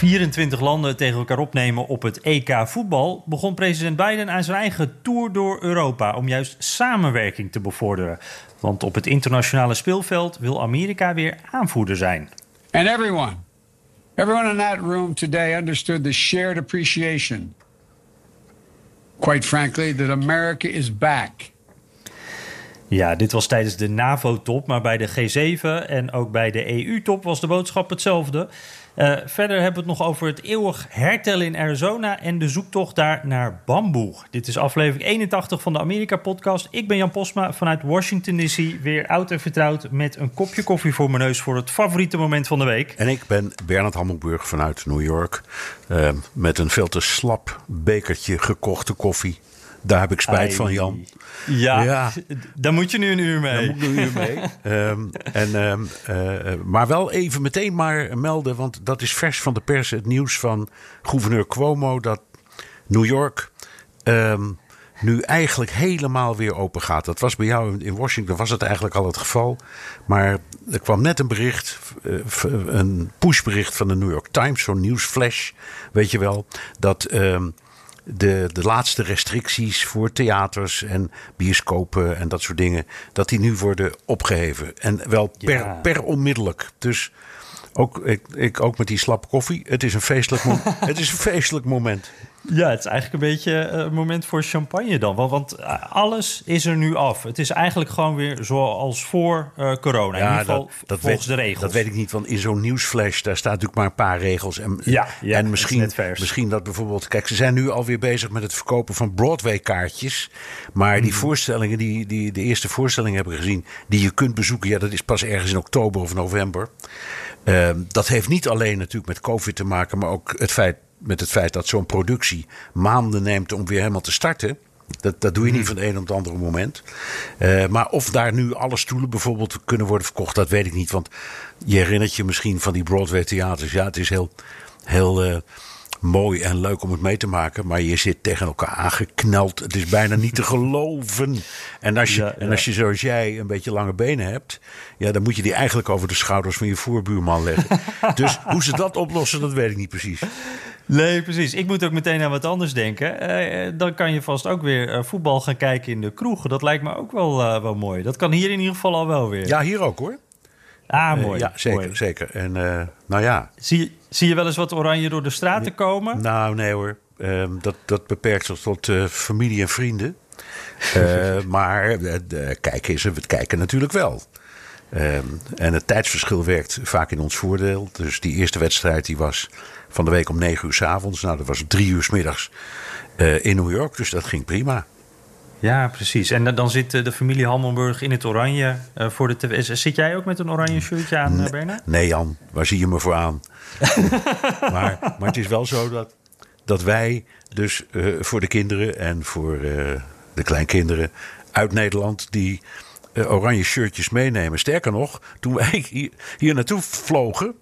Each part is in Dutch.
24 landen tegen elkaar opnemen op het EK voetbal, begon president Biden aan zijn eigen tour door Europa om juist samenwerking te bevorderen. Want op het internationale speelveld wil Amerika weer aanvoerder zijn. And everyone, everyone in that room today understood the shared appreciation, quite frankly, that America is back. Ja, dit was tijdens de NAVO-top, maar bij de G7 en ook bij de EU-top was de boodschap hetzelfde. Uh, verder hebben we het nog over het eeuwig hertellen in Arizona en de zoektocht daar naar bamboe. Dit is aflevering 81 van de Amerika-podcast. Ik ben Jan Posma vanuit Washington DC, weer oud en vertrouwd met een kopje koffie voor mijn neus voor het favoriete moment van de week. En ik ben Bernard Hammelburg vanuit New York uh, met een veel te slap bekertje gekochte koffie. Daar heb ik spijt van, Jan. Ja, ja, daar moet je nu een uur mee. Daar moet een uur mee. um, en, um, uh, maar wel even meteen maar melden, want dat is vers van de pers het nieuws van gouverneur Cuomo dat New York um, nu eigenlijk helemaal weer open gaat. Dat was bij jou in Washington, was het eigenlijk al het geval. Maar er kwam net een bericht, uh, een pushbericht van de New York Times, zo'n nieuwsflash, weet je wel, dat de, de laatste restricties voor theaters en bioscopen en dat soort dingen, dat die nu worden opgeheven. En wel per, ja. per onmiddellijk. Dus ook, ik, ik, ook met die slap koffie. Het is een feestelijk, het is een feestelijk moment. Ja, het is eigenlijk een beetje een moment voor champagne dan. Want, want alles is er nu af. Het is eigenlijk gewoon weer zoals voor uh, corona. Ja, in ieder geval dat, dat volgens weet, de regels. Dat weet ik niet, want in zo'n nieuwsflash... daar staat natuurlijk maar een paar regels. En, ja, ja en misschien, misschien dat bijvoorbeeld... Kijk, ze zijn nu alweer bezig met het verkopen van Broadway-kaartjes. Maar die Hmm. voorstellingen, die, die de eerste voorstellingen hebben gezien... die je kunt bezoeken, ja, dat is pas ergens in oktober of november. Uh, dat heeft niet alleen natuurlijk met COVID te maken... maar ook het feit met het feit dat zo'n productie maanden neemt om weer helemaal te starten. Dat, dat doe je niet van het een op het andere moment. Uh, maar of daar nu alle stoelen bijvoorbeeld kunnen worden verkocht, dat weet ik niet. Want je herinnert je misschien van die Broadway theaters. Ja, het is heel, heel uh, mooi en leuk om het mee te maken. Maar je zit tegen elkaar aangekneld. Het is bijna niet te geloven. En als je, ja, ja. En als je zoals jij een beetje lange benen hebt. Ja, dan moet je die eigenlijk over de schouders van je voorbuurman leggen. dus hoe ze dat oplossen, dat weet ik niet precies. Nee, precies. Ik moet ook meteen aan wat anders denken. Uh, dan kan je vast ook weer uh, voetbal gaan kijken in de kroegen. Dat lijkt me ook wel, uh, wel mooi. Dat kan hier in ieder geval al wel weer. Ja, hier ook hoor. Ah, mooi. ja, zeker. mooi. zeker. En nou ja. Zie, zie je wel eens wat oranje door de straten komen? Nou, nee hoor. Um, dat, dat beperkt zich tot uh, familie en vrienden. Uh, maar uh, kijken is het kijken natuurlijk wel. Um, en het tijdsverschil werkt vaak in ons voordeel. Dus die eerste wedstrijd die was van de week om negen uur s avonds. Nou, dat was drie uur s middags in New York. Dus dat ging prima. Ja, precies. En dan zit de familie Hammelburg in het oranje uh, voor de tv. Zit jij ook met een oranje shirtje aan, nee, Bernard? Nee, Jan. Waar zie je me voor aan? maar, maar het is wel zo dat, dat wij dus uh, voor de kinderen en voor uh, de kleinkinderen uit Nederland... die uh, oranje shirtjes meenemen. Sterker nog, toen wij hier, hier naartoe vlogen,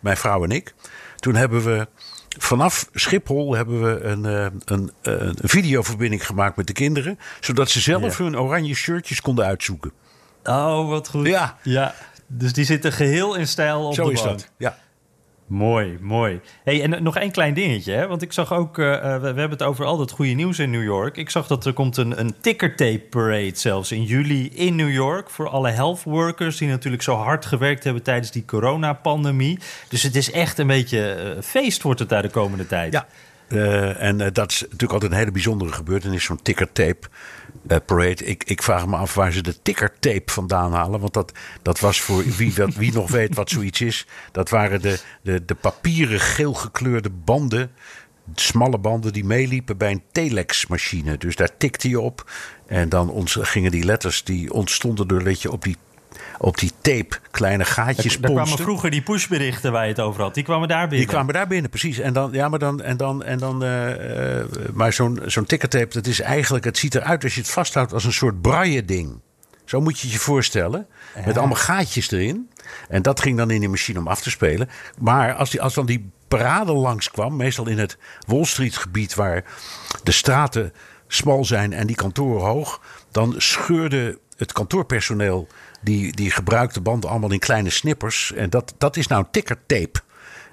mijn vrouw en ik... toen hebben we vanaf Schiphol hebben we een, een, een, videoverbinding gemaakt met de kinderen. Zodat ze zelf ja. hun oranje shirtjes konden uitzoeken. Oh, wat goed. Ja. ja. Dus die zitten geheel in stijl op Zo de is bank. dat, ja. Mooi, mooi. Hey, en nog één klein dingetje. Hè? Want ik zag ook, uh, we, we, hebben het over al dat goede nieuws in New York. Ik zag dat er komt een, een tickertape parade zelfs in juli in New York. Voor alle health workers die natuurlijk zo hard gewerkt hebben tijdens die coronapandemie. Dus het is echt een beetje uh, feest wordt het daar de komende tijd. Ja. Uh, en dat is natuurlijk altijd een hele bijzondere gebeurtenis, zo'n tickertape. Uh. Ik, ik, vraag me af waar ze de tickertape vandaan halen. Want dat, dat was voor wie, wie nog weet wat zoiets is. Dat waren de, de, de papieren geel gekleurde banden. smalle banden die meeliepen bij een telexmachine. Dus daar tikte je op en dan gingen die letters die ontstonden doordat je op die op die tape kleine gaatjes Daar kwamen vroeger die pushberichten waar je het over had. Die kwamen daar binnen. Die kwamen daar binnen, precies. En dan, ja, maar dan, en dan, en dan, uh, uh, maar zo'n zo'n tickertape, dat is eigenlijk, het ziet eruit als je het vasthoudt als een soort braille ding. Zo moet je je voorstellen. Ja. Met allemaal gaatjes erin. En dat ging dan in die machine om af te spelen. Maar als, die, als dan die parade langskwam, meestal in het Wall Street gebied waar de straten smal zijn en die kantoren hoog, dan scheurde het kantoorpersoneel die, die gebruikte banden allemaal in kleine snippers. En dat, dat is nou tickertape.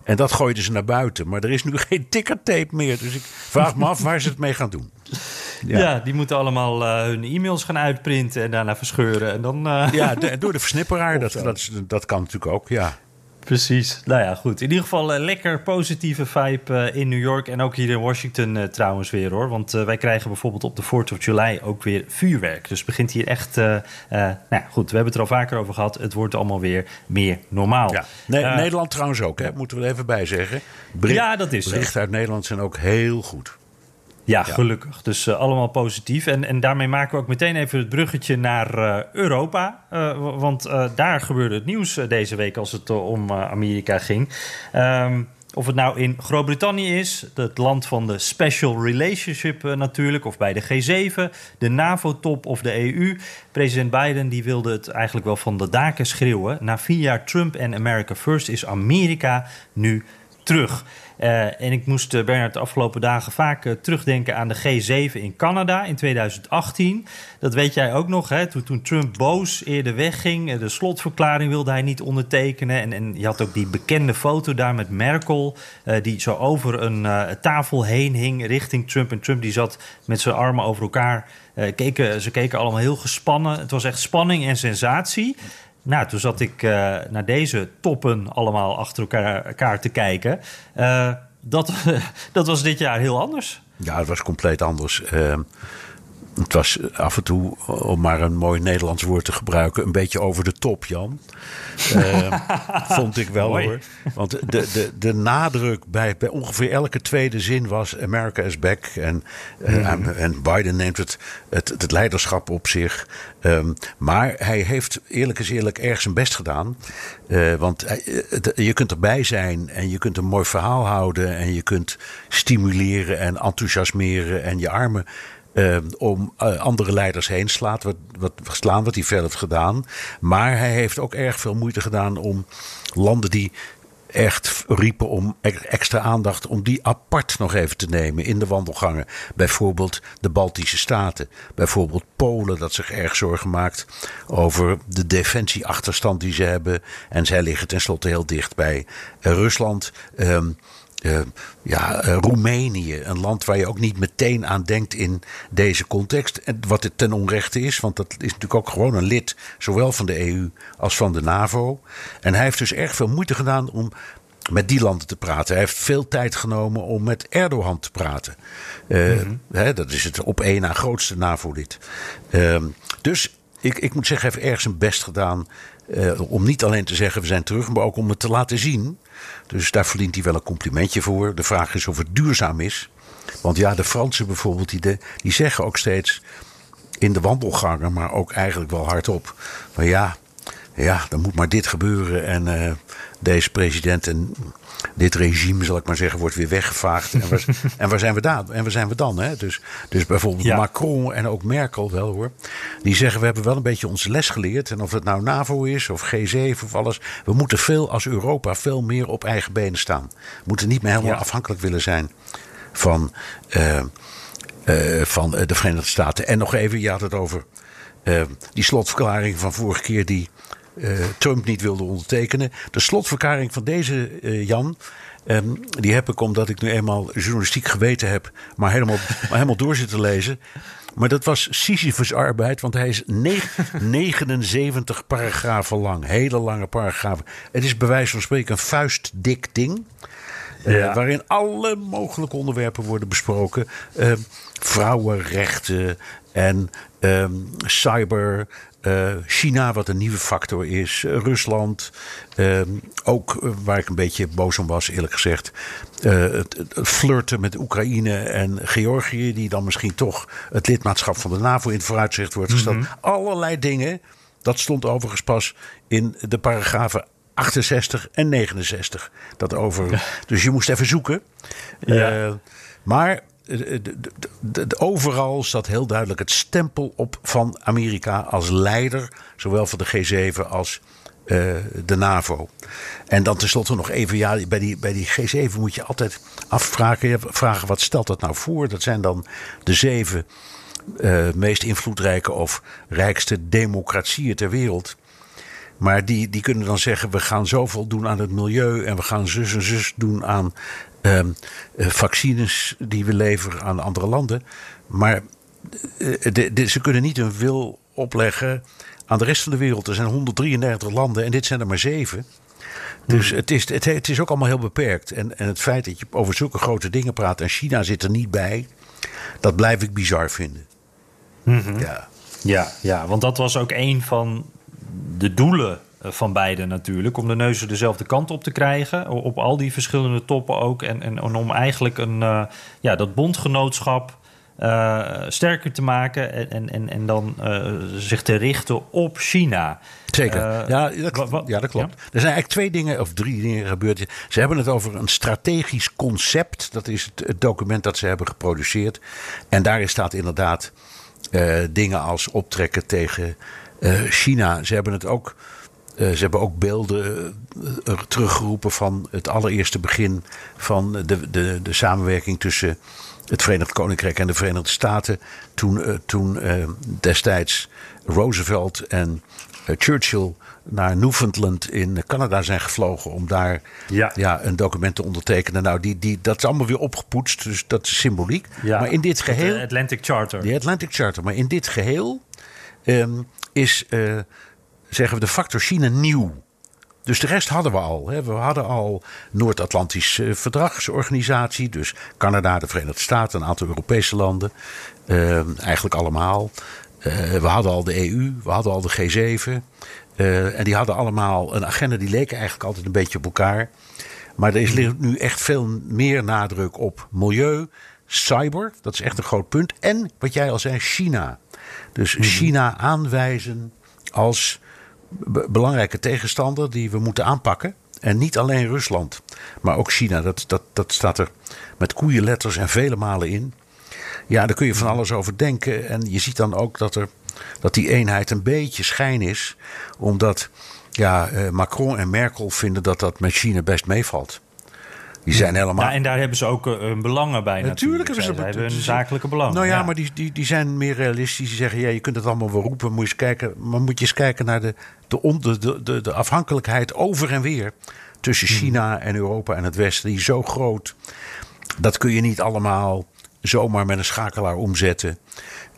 En dat gooiden ze naar buiten. Maar er is nu geen tickertape meer. Dus ik vraag me af waar ze het mee gaan doen. Ja, ja die moeten allemaal uh, hun e-mails gaan uitprinten en daarna verscheuren. En dan, uh... Ja, de, door de versnipperaar. Dat, dat, dat kan natuurlijk ook, ja. Precies. Nou ja, goed. In ieder geval uh, lekker positieve vibe uh, in New York en ook hier in Washington uh, trouwens weer hoor. Want wij krijgen bijvoorbeeld op de 4th of July ook weer vuurwerk. Dus het begint hier echt. nou ja, goed, we hebben het er al vaker over gehad. Het wordt allemaal weer meer normaal. Ja. Nee, Nederland trouwens ook, hè? moeten we er even bij zeggen. Bericht, ja, dat is Berichten uit Nederland zijn ook heel goed. Ja, gelukkig. Dus uh, allemaal positief. En, en daarmee maken we ook meteen even het bruggetje naar uh, Europa. Uh, want daar gebeurde het nieuws deze week als het om Amerika ging. Um, of het nou in Groot-Brittannië is, het land van de Special Relationship natuurlijk, of bij de G7, de NAVO-top of de EU. President Biden die wilde het eigenlijk wel van de daken schreeuwen. Na vier jaar Trump en America First is Amerika nu terug. Uh, en ik moest, uh, Bernard, de afgelopen dagen vaak uh, terugdenken aan de G7 in Canada in 2018. Dat weet jij ook nog, hè? Toen, toen Trump boos eerder wegging. de slotverklaring wilde hij niet ondertekenen. En, en je had ook die bekende foto daar met Merkel... die zo over een tafel heen hing richting Trump. En Trump die zat met zijn armen over elkaar. keken, ze keken allemaal heel gespannen. Het was echt spanning en sensatie. Nou, toen zat ik uh, naar deze toppen allemaal achter elkaar, te kijken. Uh, dat, dat was dit jaar heel anders. Ja, het was compleet anders. Uh, het was af en toe, om maar een mooi Nederlands woord te gebruiken, een beetje over de top, Jan. Uh, vond ik wel hoor. Want de, de, de nadruk bij, bij ongeveer elke tweede zin was: America is back. En, uh, mm. en Biden neemt het, het, het leiderschap op zich. Um, maar hij heeft eerlijk is eerlijk erg zijn best gedaan. Uh, want je kunt erbij zijn en je kunt een mooi verhaal houden. En je kunt stimuleren en enthousiasmeren en je armen om uh, andere leiders heen slaat, wat, wat, slaan, wat hij veel heeft gedaan. Maar hij heeft ook erg veel moeite gedaan om landen die echt riepen om extra aandacht, om die apart nog even te nemen in de wandelgangen. Bijvoorbeeld de Baltische Staten, bijvoorbeeld Polen, dat zich erg zorgen maakt over de defensieachterstand die ze hebben. En zij liggen tenslotte heel dicht bij Rusland. Um, uh, ja, uh, Roemenië, een land waar je ook niet meteen aan denkt in deze context. En wat het ten onrechte is, want dat is natuurlijk ook gewoon een lid, zowel van de EU als van de NAVO. En hij heeft dus erg veel moeite gedaan om met die landen te praten. Hij heeft veel tijd genomen om met Erdogan te praten. Uh, mm -hmm. hè, dat is het op één na grootste NAVO-lid. Ehm, dus ik, ik moet zeggen, hij heeft erg zijn best gedaan. Om niet alleen te zeggen we zijn terug, maar ook om het te laten zien dus daar verdient hij wel een complimentje voor. De vraag is of het duurzaam is. Want ja, de Fransen bijvoorbeeld, die, die zeggen ook steeds in de wandelgangen, maar ook eigenlijk wel hardop. Maar ja, ja, dan moet maar dit gebeuren. En uh, deze president en dit regime, zal ik maar zeggen, wordt weer weggevaagd. En waar, en waar zijn we dan? En waar zijn we dan? Hè? Dus, dus bijvoorbeeld ja. Macron en ook Merkel wel hoor. Die zeggen we hebben wel een beetje onze les geleerd. En of het nou NAVO is of G7 of alles. We moeten veel als Europa veel meer op eigen benen staan. We moeten niet meer helemaal ja. afhankelijk willen zijn van, uh, uh, van de Verenigde Staten. En nog even, je had het over uh, die slotverklaring van vorige keer die uh, Trump niet wilde ondertekenen. De slotverklaring van deze uh, Jan. Um, die heb ik omdat ik nu eenmaal journalistiek geweten heb, maar helemaal, maar helemaal door zitten lezen. Maar dat was Sisyphus arbeid, want hij is 79 paragrafen lang. Hele lange paragrafen. Het is bij wijze van spreken een vuistdik ding. Uh, waarin alle mogelijke onderwerpen worden besproken. Uh, vrouwenrechten en um, cyber. Uh, China, wat een nieuwe factor is. Rusland. Um, ook waar ik een beetje boos om was, eerlijk gezegd. het, het, flirten met Oekraïne en Georgië. Die dan misschien toch het lidmaatschap van de NAVO in het vooruitzicht wordt gesteld. Mm -hmm. Allerlei dingen. Dat stond overigens pas in de paragrafen 68 en 69. Dat over. Dus je moest even zoeken. Ja. Maar overal zat heel duidelijk het stempel op van Amerika als leider, zowel van de G7 als uh, de NAVO. En dan tenslotte nog even, ja, bij die, bij die G7 moet je altijd afvragen, vragen wat stelt dat nou voor? Dat zijn dan de zeven uh, meest invloedrijke of rijkste democratieën ter wereld. Maar die, die kunnen dan zeggen: we gaan zoveel doen aan het milieu en we gaan zus en zus doen aan uh, vaccines die we leveren aan andere landen. Maar de, de, ze kunnen niet een wil opleggen aan de rest van de wereld. Er zijn 133 landen en dit zijn er maar zeven. Dus het is, het, het is ook allemaal heel beperkt. En, en het feit dat je over zulke grote dingen praat en China zit er niet bij, dat blijf ik bizar vinden. Mm -hmm. Ja. Ja, ja, want dat was ook een van de doelen van beide natuurlijk. Om de neuzen dezelfde kant op te krijgen. Op al die verschillende toppen ook. En, en, en om eigenlijk een, uh, ja, dat bondgenootschap uh, sterker te maken. En, en, en, dan uh, zich te richten op China. Zeker. ja, dat, ja, dat klopt. Ja? Er zijn eigenlijk twee dingen, of drie dingen gebeurd. Ze hebben het over een strategisch concept. Dat is het, het document dat ze hebben geproduceerd. En daarin staat inderdaad dingen als optrekken tegen China. Ze hebben het ook. Uh, ze hebben ook beelden uh, teruggeroepen van het allereerste begin van de, de, de samenwerking tussen het Verenigd Koninkrijk en de Verenigde Staten. Toen, toen destijds Roosevelt en Churchill naar Newfoundland in Canada zijn gevlogen om daar ja. Ja, een document te ondertekenen. Nou, die, die, dat is allemaal weer opgepoetst, dus dat is symboliek. Ja, maar in dit geheel. De Atlantic Charter. De Atlantic Charter. Maar in dit geheel um, is, uh, zeggen we, de factor China nieuw. Dus de rest hadden we al. Hè. We hadden al Noord-Atlantisch uh, Verdragsorganisatie. Dus Canada, de Verenigde Staten, een aantal Europese landen. Uh, eigenlijk allemaal. Uh, we hadden al de EU, we hadden al de G7. en die hadden allemaal een agenda die leken eigenlijk altijd een beetje op elkaar. Maar er is nu echt veel meer nadruk op milieu, cyber. Dat is echt een groot punt. En wat jij al zei, China. Dus China aanwijzen als belangrijke tegenstander die we moeten aanpakken. En niet alleen Rusland, maar ook China. Dat, dat, dat staat er met koeienletters en vele malen in. Ja, daar kun je van alles over denken. En je ziet dan ook dat, er, dat die eenheid een beetje schijn is. Omdat ja, Macron en Merkel vinden dat dat met China best meevalt. Die zijn helemaal. Ja, en daar hebben ze ook hun belangen bij. Natuurlijk, hebben ze, hun zakelijke belangen. Nou ja, ja, maar die, die, die zijn meer realistisch. Die zeggen: ja, je kunt het allemaal wel roepen. Moet je eens kijken, maar moet je eens kijken naar de, de, de, de, de afhankelijkheid over en weer. Tussen China en Europa en het Westen. Die is zo groot. Dat kun je niet allemaal zomaar met een schakelaar omzetten.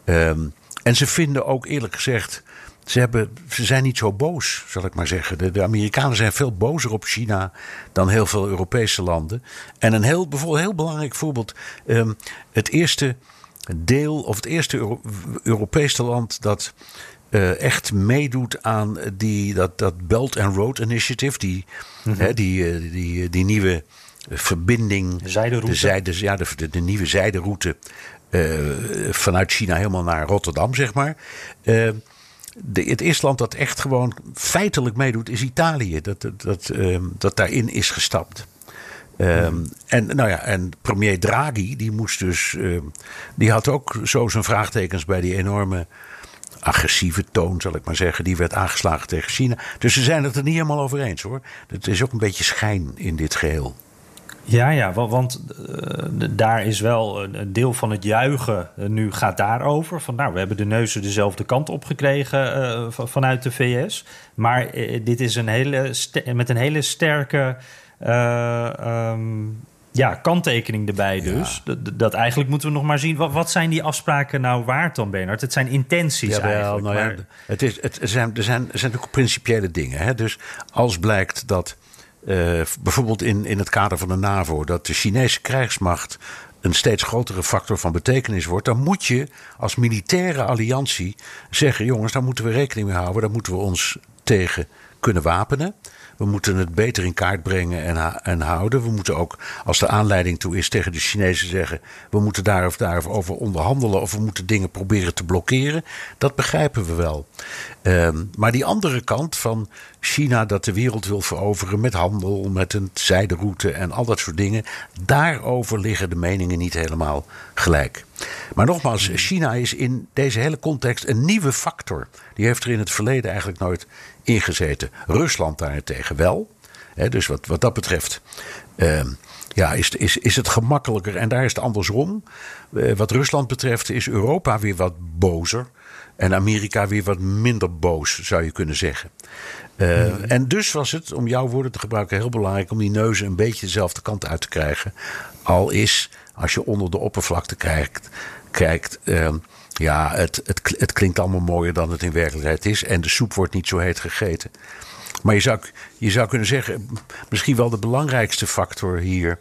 Um, en ze vinden ook eerlijk gezegd ze, hebben, ze zijn niet zo boos, zal ik maar zeggen. De, de, Amerikanen zijn veel bozer op China dan heel veel Europese landen. En een heel, bijvoorbeeld, heel belangrijk voorbeeld: um, het eerste deel, of het eerste Euro Europese land dat. Uh, echt meedoet aan die, dat, dat Belt and Road Initiative, die, mm -hmm. hè, die, uh, die, die nieuwe verbinding, de zijderoute, de, zijde, ja, de, de, nieuwe zijderoute uh, vanuit China helemaal naar Rotterdam, zeg maar de, het eerste land dat echt gewoon feitelijk meedoet is Italië. Dat, dat, dat, um, dat daarin is gestapt. Um, en, nou ja, en premier Draghi, die moest dus. Um, die had ook zo zijn vraagtekens bij die enorme agressieve toon, zal ik maar zeggen. Die werd aangeslagen tegen China. Dus ze zijn het er niet helemaal over eens hoor. Het is ook een beetje schijn in dit geheel. Ja, ja, want uh, daar is wel een deel van het juichen uh, nu gaat daarover. Van nou, we hebben de neuzen dezelfde kant op gekregen uh, vanuit de VS. Maar dit is een hele met een hele sterke um, ja, kanttekening erbij dus. Ja. Dat, dat, eigenlijk moeten we nog maar zien. Wat, wat, zijn die afspraken nou waard dan, Bernard? Het zijn intenties eigenlijk. Nou ja, het is, het, er, zijn, er, zijn, er zijn ook principiële dingen. Hè? Dus als blijkt dat eh, bijvoorbeeld in, in het kader van de NAVO, dat de Chinese krijgsmacht een steeds grotere factor van betekenis wordt, dan moet je als militaire alliantie zeggen: jongens, daar moeten we rekening mee houden, daar moeten we ons tegen kunnen wapenen. We moeten het beter in kaart brengen en, en houden. We moeten ook, als de aanleiding toe is, tegen de Chinezen zeggen: we moeten daar of daar over onderhandelen of we moeten dingen proberen te blokkeren. Dat begrijpen we wel. Um, maar die andere kant van China dat de wereld wil veroveren met handel, met een zijderoute en al dat soort dingen, daarover liggen de meningen niet helemaal gelijk. Maar nogmaals, China is in deze hele context een nieuwe factor. Die heeft er in het verleden eigenlijk nooit ingezeten. Rusland daarentegen wel. dus wat, wat dat betreft. Uh, ja, is, is, is het gemakkelijker. En daar is het andersom. Uh, wat Rusland betreft is Europa weer wat bozer. En Amerika weer wat minder boos, zou je kunnen zeggen. Uh, En dus was het, om jouw woorden te gebruiken, heel belangrijk om die neuzen een beetje dezelfde kant uit te krijgen. Al is, als je onder de oppervlakte kijkt, kijkt uh, ja, het, het, het klinkt allemaal mooier dan het in werkelijkheid is. En de soep wordt niet zo heet gegeten. Maar je zou, je zou kunnen zeggen, misschien wel de belangrijkste factor hier.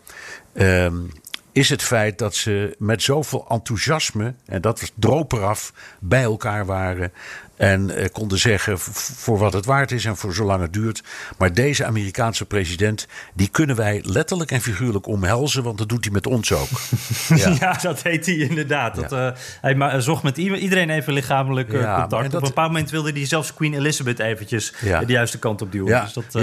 Um, is het feit dat ze met zoveel enthousiasme, en dat was droperaf, bij elkaar waren. En eh, konden zeggen voor wat het waard is en voor zolang het duurt. Maar deze Amerikaanse president, die kunnen wij letterlijk en figuurlijk omhelzen. Want dat doet hij met ons ook. ja. ja dat heet hij inderdaad. Dat, uh, hij zocht met iedereen even lichamelijk uh, ja, contact. Dat... Op een bepaald moment wilde hij zelfs Queen Elizabeth eventjes de juiste kant op duwen. Ja, dus dat.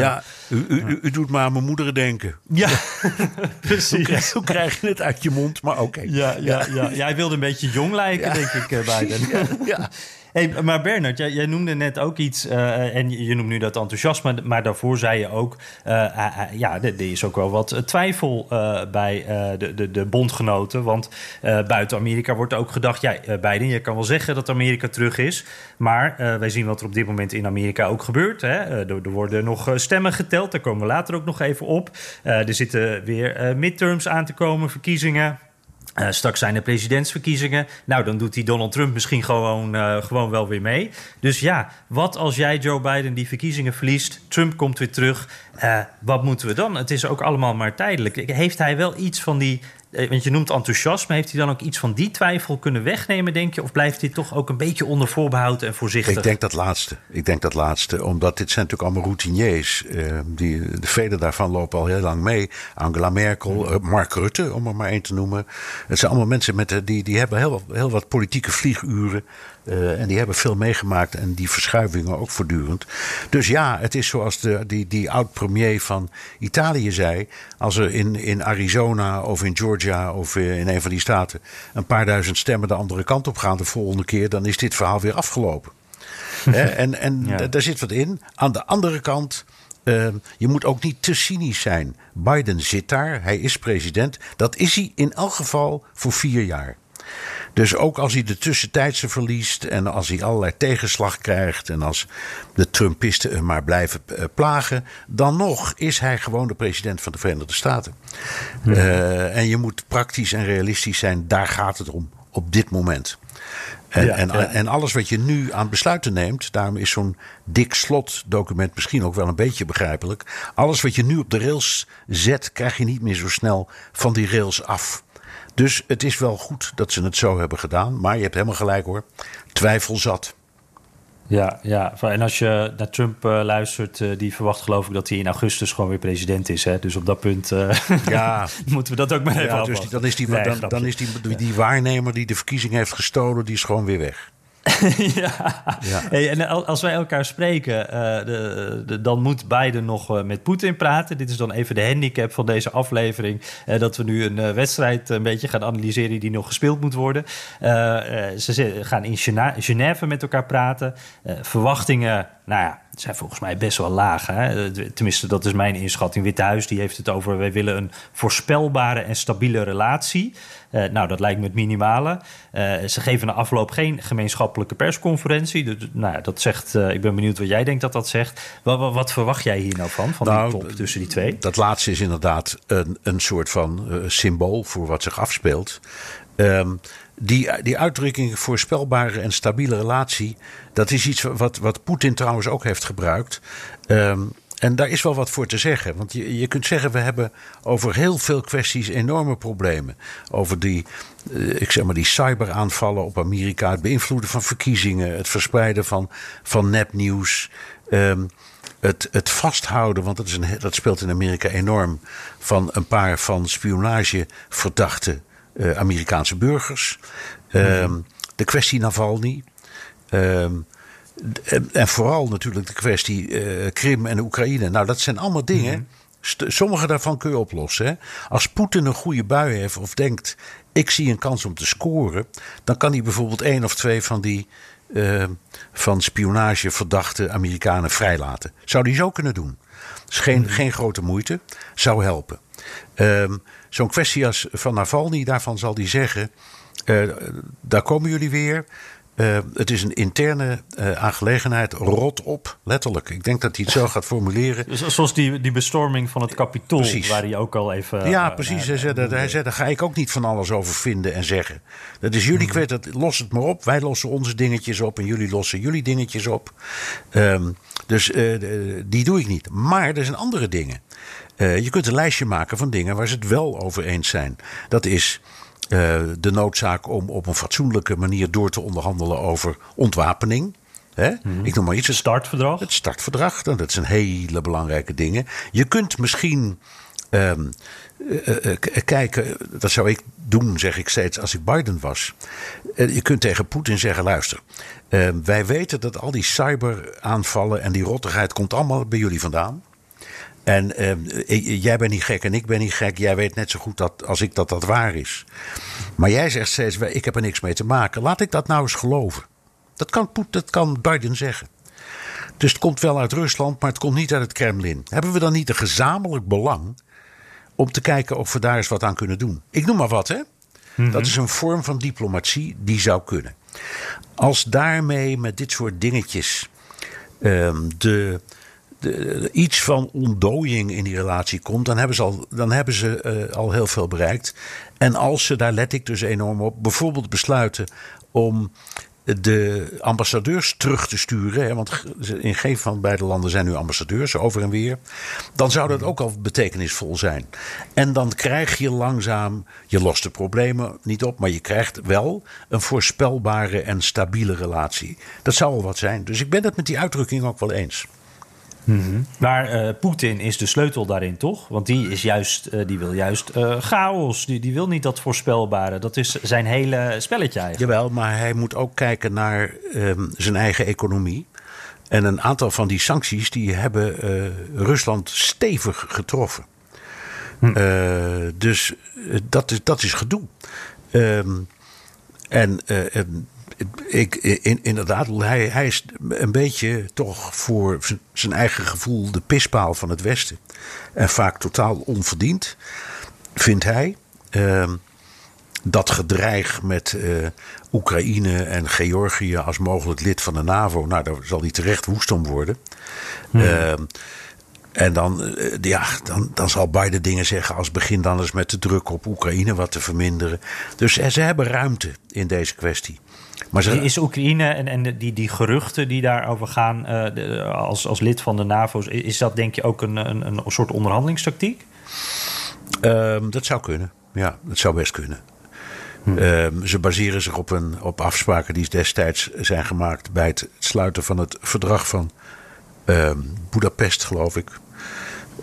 U, u, u, u, doet maar aan mijn moederen denken. Ja, precies. Hoe krijg, je het uit je mond? Maar oké. Okay. Ja, ja, ja. ja, hij wilde een beetje jong lijken, denk ik, Biden. ja. Hey, maar Bernard, jij, noemde net ook iets, uh, en je noemt nu dat enthousiasme, maar daarvoor zei je ook, uh, uh, ja, er is ook wel wat twijfel bij de, de, de bondgenoten. Want buiten Amerika wordt ook gedacht, ja, Biden, je kan wel zeggen dat Amerika terug is, maar wij zien wat er op dit moment in Amerika ook gebeurt. Hè? Er, er, worden nog stemmen geteld, daar komen we later ook nog even op. er zitten weer midterms aan te komen, verkiezingen. Uh, straks zijn er presidentsverkiezingen. Nou, dan doet die Donald Trump misschien gewoon, uh, gewoon wel weer mee. Dus ja, wat als jij Joe Biden die verkiezingen verliest? Trump komt weer terug. Uh, wat moeten we dan? Het is ook allemaal maar tijdelijk. Heeft hij wel iets van die eh, want je noemt enthousiasme. Heeft hij dan ook iets van die twijfel kunnen wegnemen, denk je? Of blijft hij toch ook een beetje onder voorbehoud en voorzichtig? Ik denk dat laatste. Ik denk dat laatste. Omdat dit zijn natuurlijk allemaal routiniers. Uh, die, de vele daarvan lopen al heel lang mee. Angela Merkel, uh, Mark Rutte, om er maar één te noemen. Het zijn allemaal mensen met, die, die hebben heel, heel wat politieke vlieguren. Uh, en die hebben veel meegemaakt en die verschuivingen ook voortdurend. Dus ja, het is zoals de, die, die oud-premier van Italië zei. Als er in, in Arizona of in Georgia of in een van die staten een paar duizend stemmen de andere kant op gaan de volgende keer, dan is dit verhaal weer afgelopen. en en ja. daar zit wat in. Aan de andere kant. Uh, je moet ook niet te cynisch zijn. Biden zit daar, hij is president. Dat is hij in elk geval voor vier jaar. Dus ook als hij de tussentijdse verliest en als hij allerlei tegenslag krijgt en als de Trumpisten hem maar blijven eh, plagen, dan nog is hij gewoon de president van de Verenigde Staten. Ja. Uh, en je moet praktisch en realistisch zijn, daar gaat het om op dit moment. En, ja, en, ja. en, alles wat je nu aan besluiten neemt, daarom is zo'n dik slotdocument misschien ook wel een beetje begrijpelijk. Alles wat je nu op de rails zet, krijg je niet meer zo snel van die rails af. Dus het is wel goed dat ze het zo hebben gedaan. Maar je hebt helemaal gelijk hoor. Twijfel zat. Ja, ja, en als je naar Trump uh, luistert, uh, die verwacht geloof ik dat hij in augustus gewoon weer president is. Hè? Dus op dat punt uh, ja. moeten we dat ook maar even ja, dus die, dan is, die, nee, dan, dan, is die, die, die waarnemer die de verkiezing heeft gestolen, die is gewoon weer weg. ja. ja. Hey, en als wij elkaar spreken, uh, de, de, dan moet Biden nog uh, met Poetin praten. Dit is dan even de handicap van deze aflevering. Uh, dat we nu een wedstrijd een beetje gaan analyseren die nog gespeeld moet worden. ze gaan in Genève met elkaar praten. verwachtingen, nou ja, zijn volgens mij best wel laag. Hè? Tenminste, dat is mijn inschatting. Witte Huis die heeft het over... wij willen een voorspelbare en stabiele relatie. Uh, nou, dat lijkt me het minimale. Uh, ze geven na afloop geen gemeenschappelijke persconferentie. Dus, nou ja, dat zegt... Uh, ik ben benieuwd wat jij denkt dat dat zegt. Wat, wat, wat verwacht jij hier nou van, van nou, die top tussen die twee? Dat laatste is inderdaad een, een soort van symbool voor wat zich afspeelt. Um, die, die uitdrukking voorspelbare en stabiele relatie, dat is iets wat, wat Poetin trouwens ook heeft gebruikt. Um, en daar is wel wat voor te zeggen. Want je, je kunt zeggen, we hebben over heel veel kwesties enorme problemen. Over die, eh, ik zeg maar, die cyberaanvallen op Amerika, het beïnvloeden van verkiezingen, het verspreiden van, van nepnieuws. Ehm, het, het vasthouden, want dat, is een, dat speelt in Amerika enorm, van een paar van spionage verdachte uh, Amerikaanse burgers. Ehm, de kwestie Navalny. Ehm, en, en, vooral natuurlijk de kwestie uh, Krim en Oekraïne. Nou, dat zijn allemaal dingen. Mhm. Sommige daarvan kun je oplossen. Hè? Als Poetin een goede bui heeft of denkt: ik zie een kans om te scoren, dan kan hij bijvoorbeeld één of twee van die uh, van spionage verdachte Amerikanen vrijlaten. Zou die zo kunnen doen? is geen, mhm. geen grote moeite, zou helpen. Um, Zo'n kwestie als van Navalny, daarvan zal hij zeggen: uh, daar komen jullie weer. Uh, het is een interne uh, aangelegenheid. Rot op, letterlijk. Ik denk dat hij het zo gaat formuleren. Dus zoals die, die bestorming van het kapitool, precies. waar hij ook al even. Ja, precies. hij, zei, dat, hij zei: daar ga ik ook niet van alles over vinden en zeggen. Dat is jullie hmm. kwet, los het maar op. Wij lossen onze dingetjes op en jullie lossen jullie dingetjes op. Um, dus die doe ik niet. Maar er zijn andere dingen. Je kunt een lijstje maken van dingen waar ze het wel over eens zijn. Dat is. Uh, de noodzaak om op een fatsoenlijke manier door te onderhandelen over ontwapening. Hè? Hmm. Ik noem maar iets. Het startverdrag. Het startverdrag, nou, dat zijn hele belangrijke dingen. Je kunt misschien um, uh, uh, kijken, dat zou ik doen, zeg ik steeds, als ik Biden was. je kunt tegen Poetin zeggen: luister, ehm, wij weten dat al die cyberaanvallen en die rottigheid komt allemaal bij jullie vandaan. En uh, jij bent niet gek en ik ben niet gek. Jij weet net zo goed dat, als ik dat dat waar is. Maar jij zegt steeds, ik heb er niks mee te maken. Laat ik dat nou eens geloven. Dat kan, dat kan Biden zeggen. Dus het komt wel uit Rusland, maar het komt niet uit het Kremlin. Hebben we dan niet een gezamenlijk belang om te kijken of we daar eens wat aan kunnen doen? Ik noem maar wat, hè? Mhm. Dat is een vorm van diplomatie die zou kunnen. Als daarmee met dit soort dingetjes um, de de, iets van ontdooiing in die relatie komt, dan hebben ze al, dan hebben ze, uh, al heel veel bereikt. En als ze, daar let ik dus enorm op, bijvoorbeeld besluiten om de ambassadeurs terug te sturen. Hè, want in geen van beide landen zijn nu ambassadeurs, over en weer. Dan zou dat ook al betekenisvol zijn. En dan krijg je langzaam, je lost de problemen niet op, maar je krijgt wel een voorspelbare en stabiele relatie. Dat zou al wat zijn. Dus ik ben het met die uitdrukking ook wel eens. Mhm. Maar uh, Poetin is de sleutel daarin, toch? Want die, is juist, uh, die wil juist uh, chaos. Die, die wil niet dat voorspelbare. Dat is zijn hele spelletje eigenlijk. Jawel, maar hij moet ook kijken naar um, zijn eigen economie. En een aantal van die sancties die hebben Rusland stevig getroffen. Hm. dus dat, is, dat is gedoe. Um, en ik, in, inderdaad, hij, hij is een beetje toch voor zijn eigen gevoel de pispaal van het Westen. En vaak totaal onverdiend, vindt hij. Uh, dat gedreig met uh, Oekraïne en Georgië als mogelijk lid van de NAVO, nou, daar zal hij terecht woest om worden. Hmm. Uh, en dan, eh, ja, dan, dan zal Biden dingen zeggen als begin dan eens met de druk op Oekraïne wat te verminderen. Dus ze hebben ruimte in deze kwestie. Maar Is Oekraïne en, en die, die geruchten die daarover gaan uh, als, als lid van de NAVO, is dat denk je ook een, een, een soort onderhandelingstactiek? Um, dat zou kunnen, ja, dat zou best kunnen. Hm. Um, ze baseren zich op, een, op afspraken die destijds zijn gemaakt bij het sluiten van het verdrag van um, Budapest, geloof ik.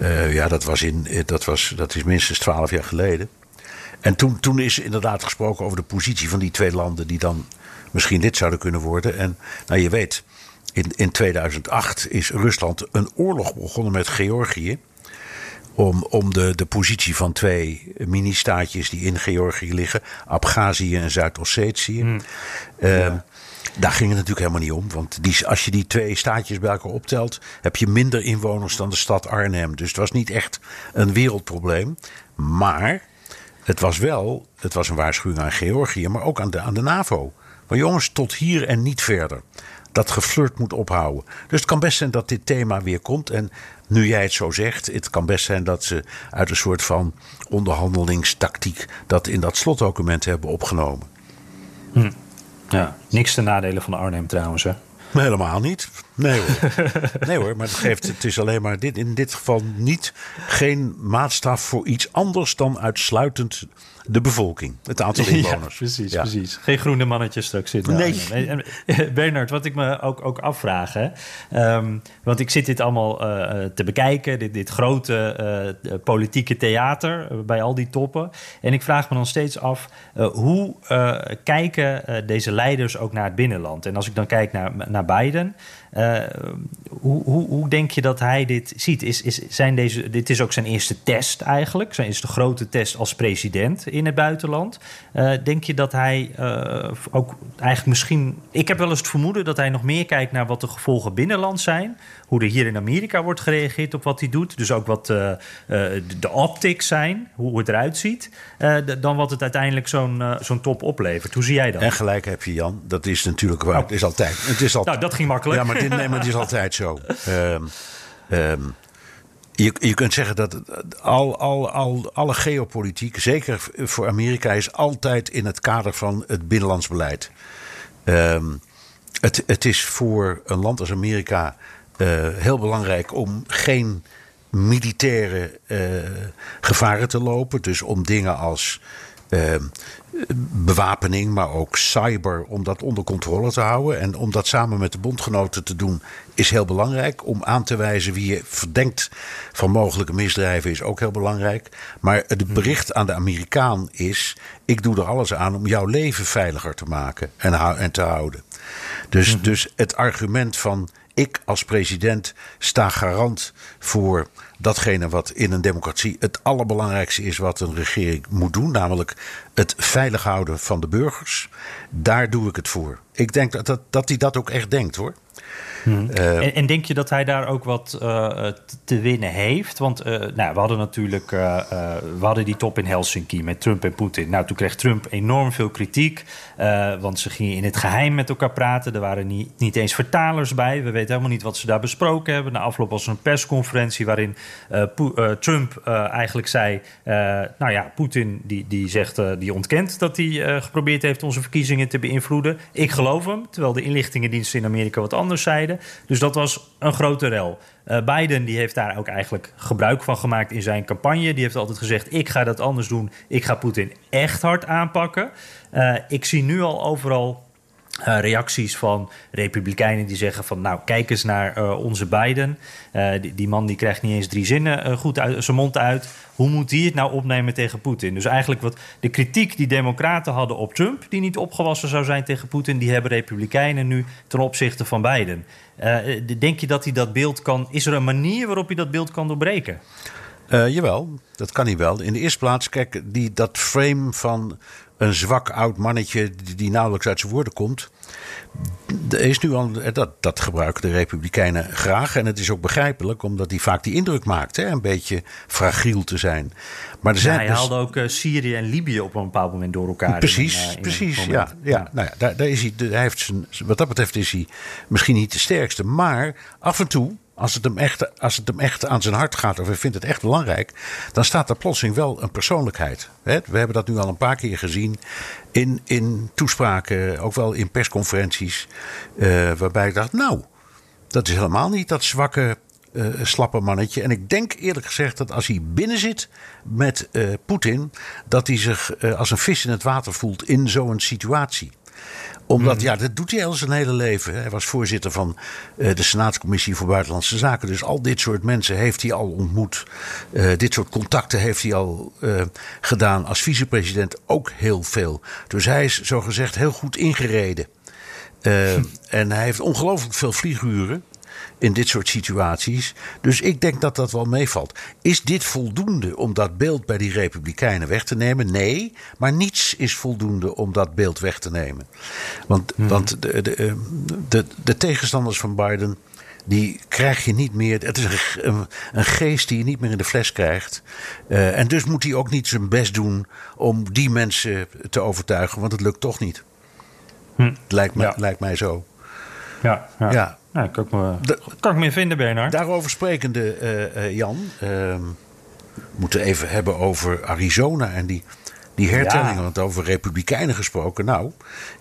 Uh, ja, dat, was in, dat, was, dat is minstens twaalf jaar geleden. En toen, toen is inderdaad gesproken over de positie van die twee landen die dan misschien lid zouden kunnen worden. En nou, je weet, in, in 2008 is Rusland een oorlog begonnen met Georgië. Om, om de, de positie van twee mini-staatjes die in Georgië liggen, Abhazie en Zuid-Ossetië. Hmm. Uh, Daar ging het natuurlijk helemaal niet om. Want die, als je die twee staatjes bij elkaar optelt, heb je minder inwoners dan de stad Arnhem. Dus het was niet echt een wereldprobleem. Maar het was wel, het was een waarschuwing aan Georgië, maar ook aan de, aan de NAVO. Maar jongens, tot hier en niet verder. Dat geflirt moet ophouden. Dus het kan best zijn dat dit thema weer komt. En nu jij het zo zegt, het kan best zijn dat ze uit een soort van onderhandelingstactiek dat in dat slotdocument hebben opgenomen. Hm. Ja, niks ten nadele van Arnhem trouwens, hè? Helemaal niet. Nee hoor. nee hoor, maar het, geeft, het is alleen maar dit, in dit geval niet geen maatstaf voor iets anders dan uitsluitend de bevolking, het aantal inwoners. Ja, precies, precies. Geen groene mannetjes straks zitten. Nee. En, Bernard, wat ik me ook, ook afvraag, hè, um, want ik zit dit allemaal uh, te bekijken, dit, dit grote uh, politieke theater bij al die toppen. En ik vraag me dan steeds af, hoe kijken deze leiders ook naar het binnenland? En als ik dan kijk naar, naar Biden, hoe, hoe, hoe, denk je dat hij dit ziet? Is, is, zijn deze, dit is ook zijn eerste test eigenlijk. Zijn eerste grote test als president in het buitenland. Uh, denk je dat hij uh, ook eigenlijk misschien... Ik heb wel eens het vermoeden dat hij nog meer kijkt naar wat de gevolgen binnenland zijn. Hoe er hier in Amerika wordt gereageerd op wat hij doet. Dus ook wat de, de optics zijn, hoe het eruit ziet. dan wat het uiteindelijk zo'n zo'n top oplevert. Hoe zie jij dat? En gelijk heb je Jan. Dat is natuurlijk waar. Oh. Het is altijd... Het is altijd nou, dat ging makkelijk. Ja, maar dit, nee, maar het is altijd zo. Um, um, je, je kunt zeggen dat al, al, al, alle geopolitiek, zeker voor Amerika, is altijd in het kader van het binnenlands beleid. Um, het, het is voor een land als Amerika uh, heel belangrijk om geen militaire uh, gevaren te lopen. Dus om dingen als uh, bewapening, maar ook cyber, om dat onder controle te houden. En om dat samen met de bondgenoten te doen, is heel belangrijk. Om aan te wijzen wie je verdenkt van mogelijke misdrijven, is ook heel belangrijk. Maar het hmm. bericht aan de Amerikaan is: ik doe er alles aan om jouw leven veiliger te maken en, en te houden. Dus, hmm. dus het argument van ik als president sta garant voor datgene wat in een democratie het allerbelangrijkste is wat een regering moet doen, namelijk het veilig houden van de burgers. Daar doe ik het voor. Ik denk dat, dat, dat hij dat ook echt denkt hoor. Hmm. Uh, en, denk je dat hij daar ook wat uh, te winnen heeft? Want uh, nou, we hadden natuurlijk we hadden die top in Helsinki met Trump en Poetin. Nou, toen kreeg Trump enorm veel kritiek. want ze gingen in het geheim met elkaar praten. Er waren niet, niet eens vertalers bij. We weten helemaal niet wat ze daar besproken hebben. Na afloop was er een persconferentie waarin Trump eigenlijk zei: Nou ja, Poetin die, die zegt, die ontkent dat hij geprobeerd heeft onze verkiezingen te beïnvloeden. Ik geloof hem, terwijl de inlichtingendiensten in Amerika wat anders zeiden. Dus dat was een grote rel. Uh, Biden die heeft daar ook eigenlijk gebruik van gemaakt in zijn campagne. Die heeft altijd gezegd: ik ga dat anders doen. Ik ga Poetin echt hard aanpakken. Uh, ik zie nu al overal uh, reacties van republikeinen die zeggen van... nou, kijk eens naar uh, onze Biden. Die, die, man die krijgt niet eens drie zinnen goed uit zijn mond uit. Hoe moet die het nou opnemen tegen Poetin? Dus eigenlijk wat de kritiek die democraten hadden op Trump... die niet opgewassen zou zijn tegen Poetin... die hebben republikeinen nu ten opzichte van Biden. denk je dat hij dat beeld kan... is er een manier waarop hij dat beeld kan doorbreken? jawel, dat kan hij wel. In de eerste plaats, kijk, die, dat frame van een zwak oud mannetje die, nauwelijks uit zijn woorden komt. Is nu al, dat, dat gebruiken de Republikeinen graag. En het is ook begrijpelijk, omdat hij vaak die indruk maakt. Hè, een beetje fragiel te zijn. Maar er zijn hij dus- haalde ook uh, Syrië en Libië op een bepaald moment door elkaar. Precies, in, uh, precies. Ja, ja. Nou ja daar, daar is hij, hij heeft zijn, wat dat betreft is hij misschien niet de sterkste. Maar af en toe als het, hem echt, als het hem echt aan zijn hart gaat of hij vindt het echt belangrijk, dan staat er plotseling wel een persoonlijkheid. We hebben dat nu al een paar keer gezien in, in toespraken, ook wel in persconferenties, uh, waarbij ik dacht, nou, dat is helemaal niet dat zwakke, uh, slappe mannetje. En ik denk eerlijk gezegd dat als hij binnen zit met uh, Poetin, dat hij zich als een vis in het water voelt in zo'n situatie omdat, mhm. ja, dat doet hij al zijn hele leven. Hij was voorzitter van uh, de Senaatscommissie voor Buitenlandse Zaken. Dus al dit soort mensen heeft hij al ontmoet. Uh, dit soort contacten heeft hij al uh, gedaan. Als vicepresident ook heel veel. Dus hij is zogezegd heel goed ingereden. En hij heeft ongelooflijk veel vlieguren in dit soort situaties. Dus ik denk dat dat wel meevalt. Is dit voldoende om dat beeld bij die Republikeinen weg te nemen? Nee, maar niets is voldoende om dat beeld weg te nemen. Want, hmm. want de, de, de, de tegenstanders van Biden die krijg je niet meer. Het is een, een, geest die je niet meer in de fles krijgt. Uh, en dus moet hij ook niet zijn best doen om die mensen te overtuigen, want het lukt toch niet. Hm. Lijkt, me, ja. lijkt mij zo. Ja, ja. ja. Nou, kan ik me, de, kan ik me vinden, Bernard. Daarover sprekende, uh, Jan. Uh, we moeten even hebben over Arizona en die Die hertellingen, Ja. want over republikeinen gesproken. Nou,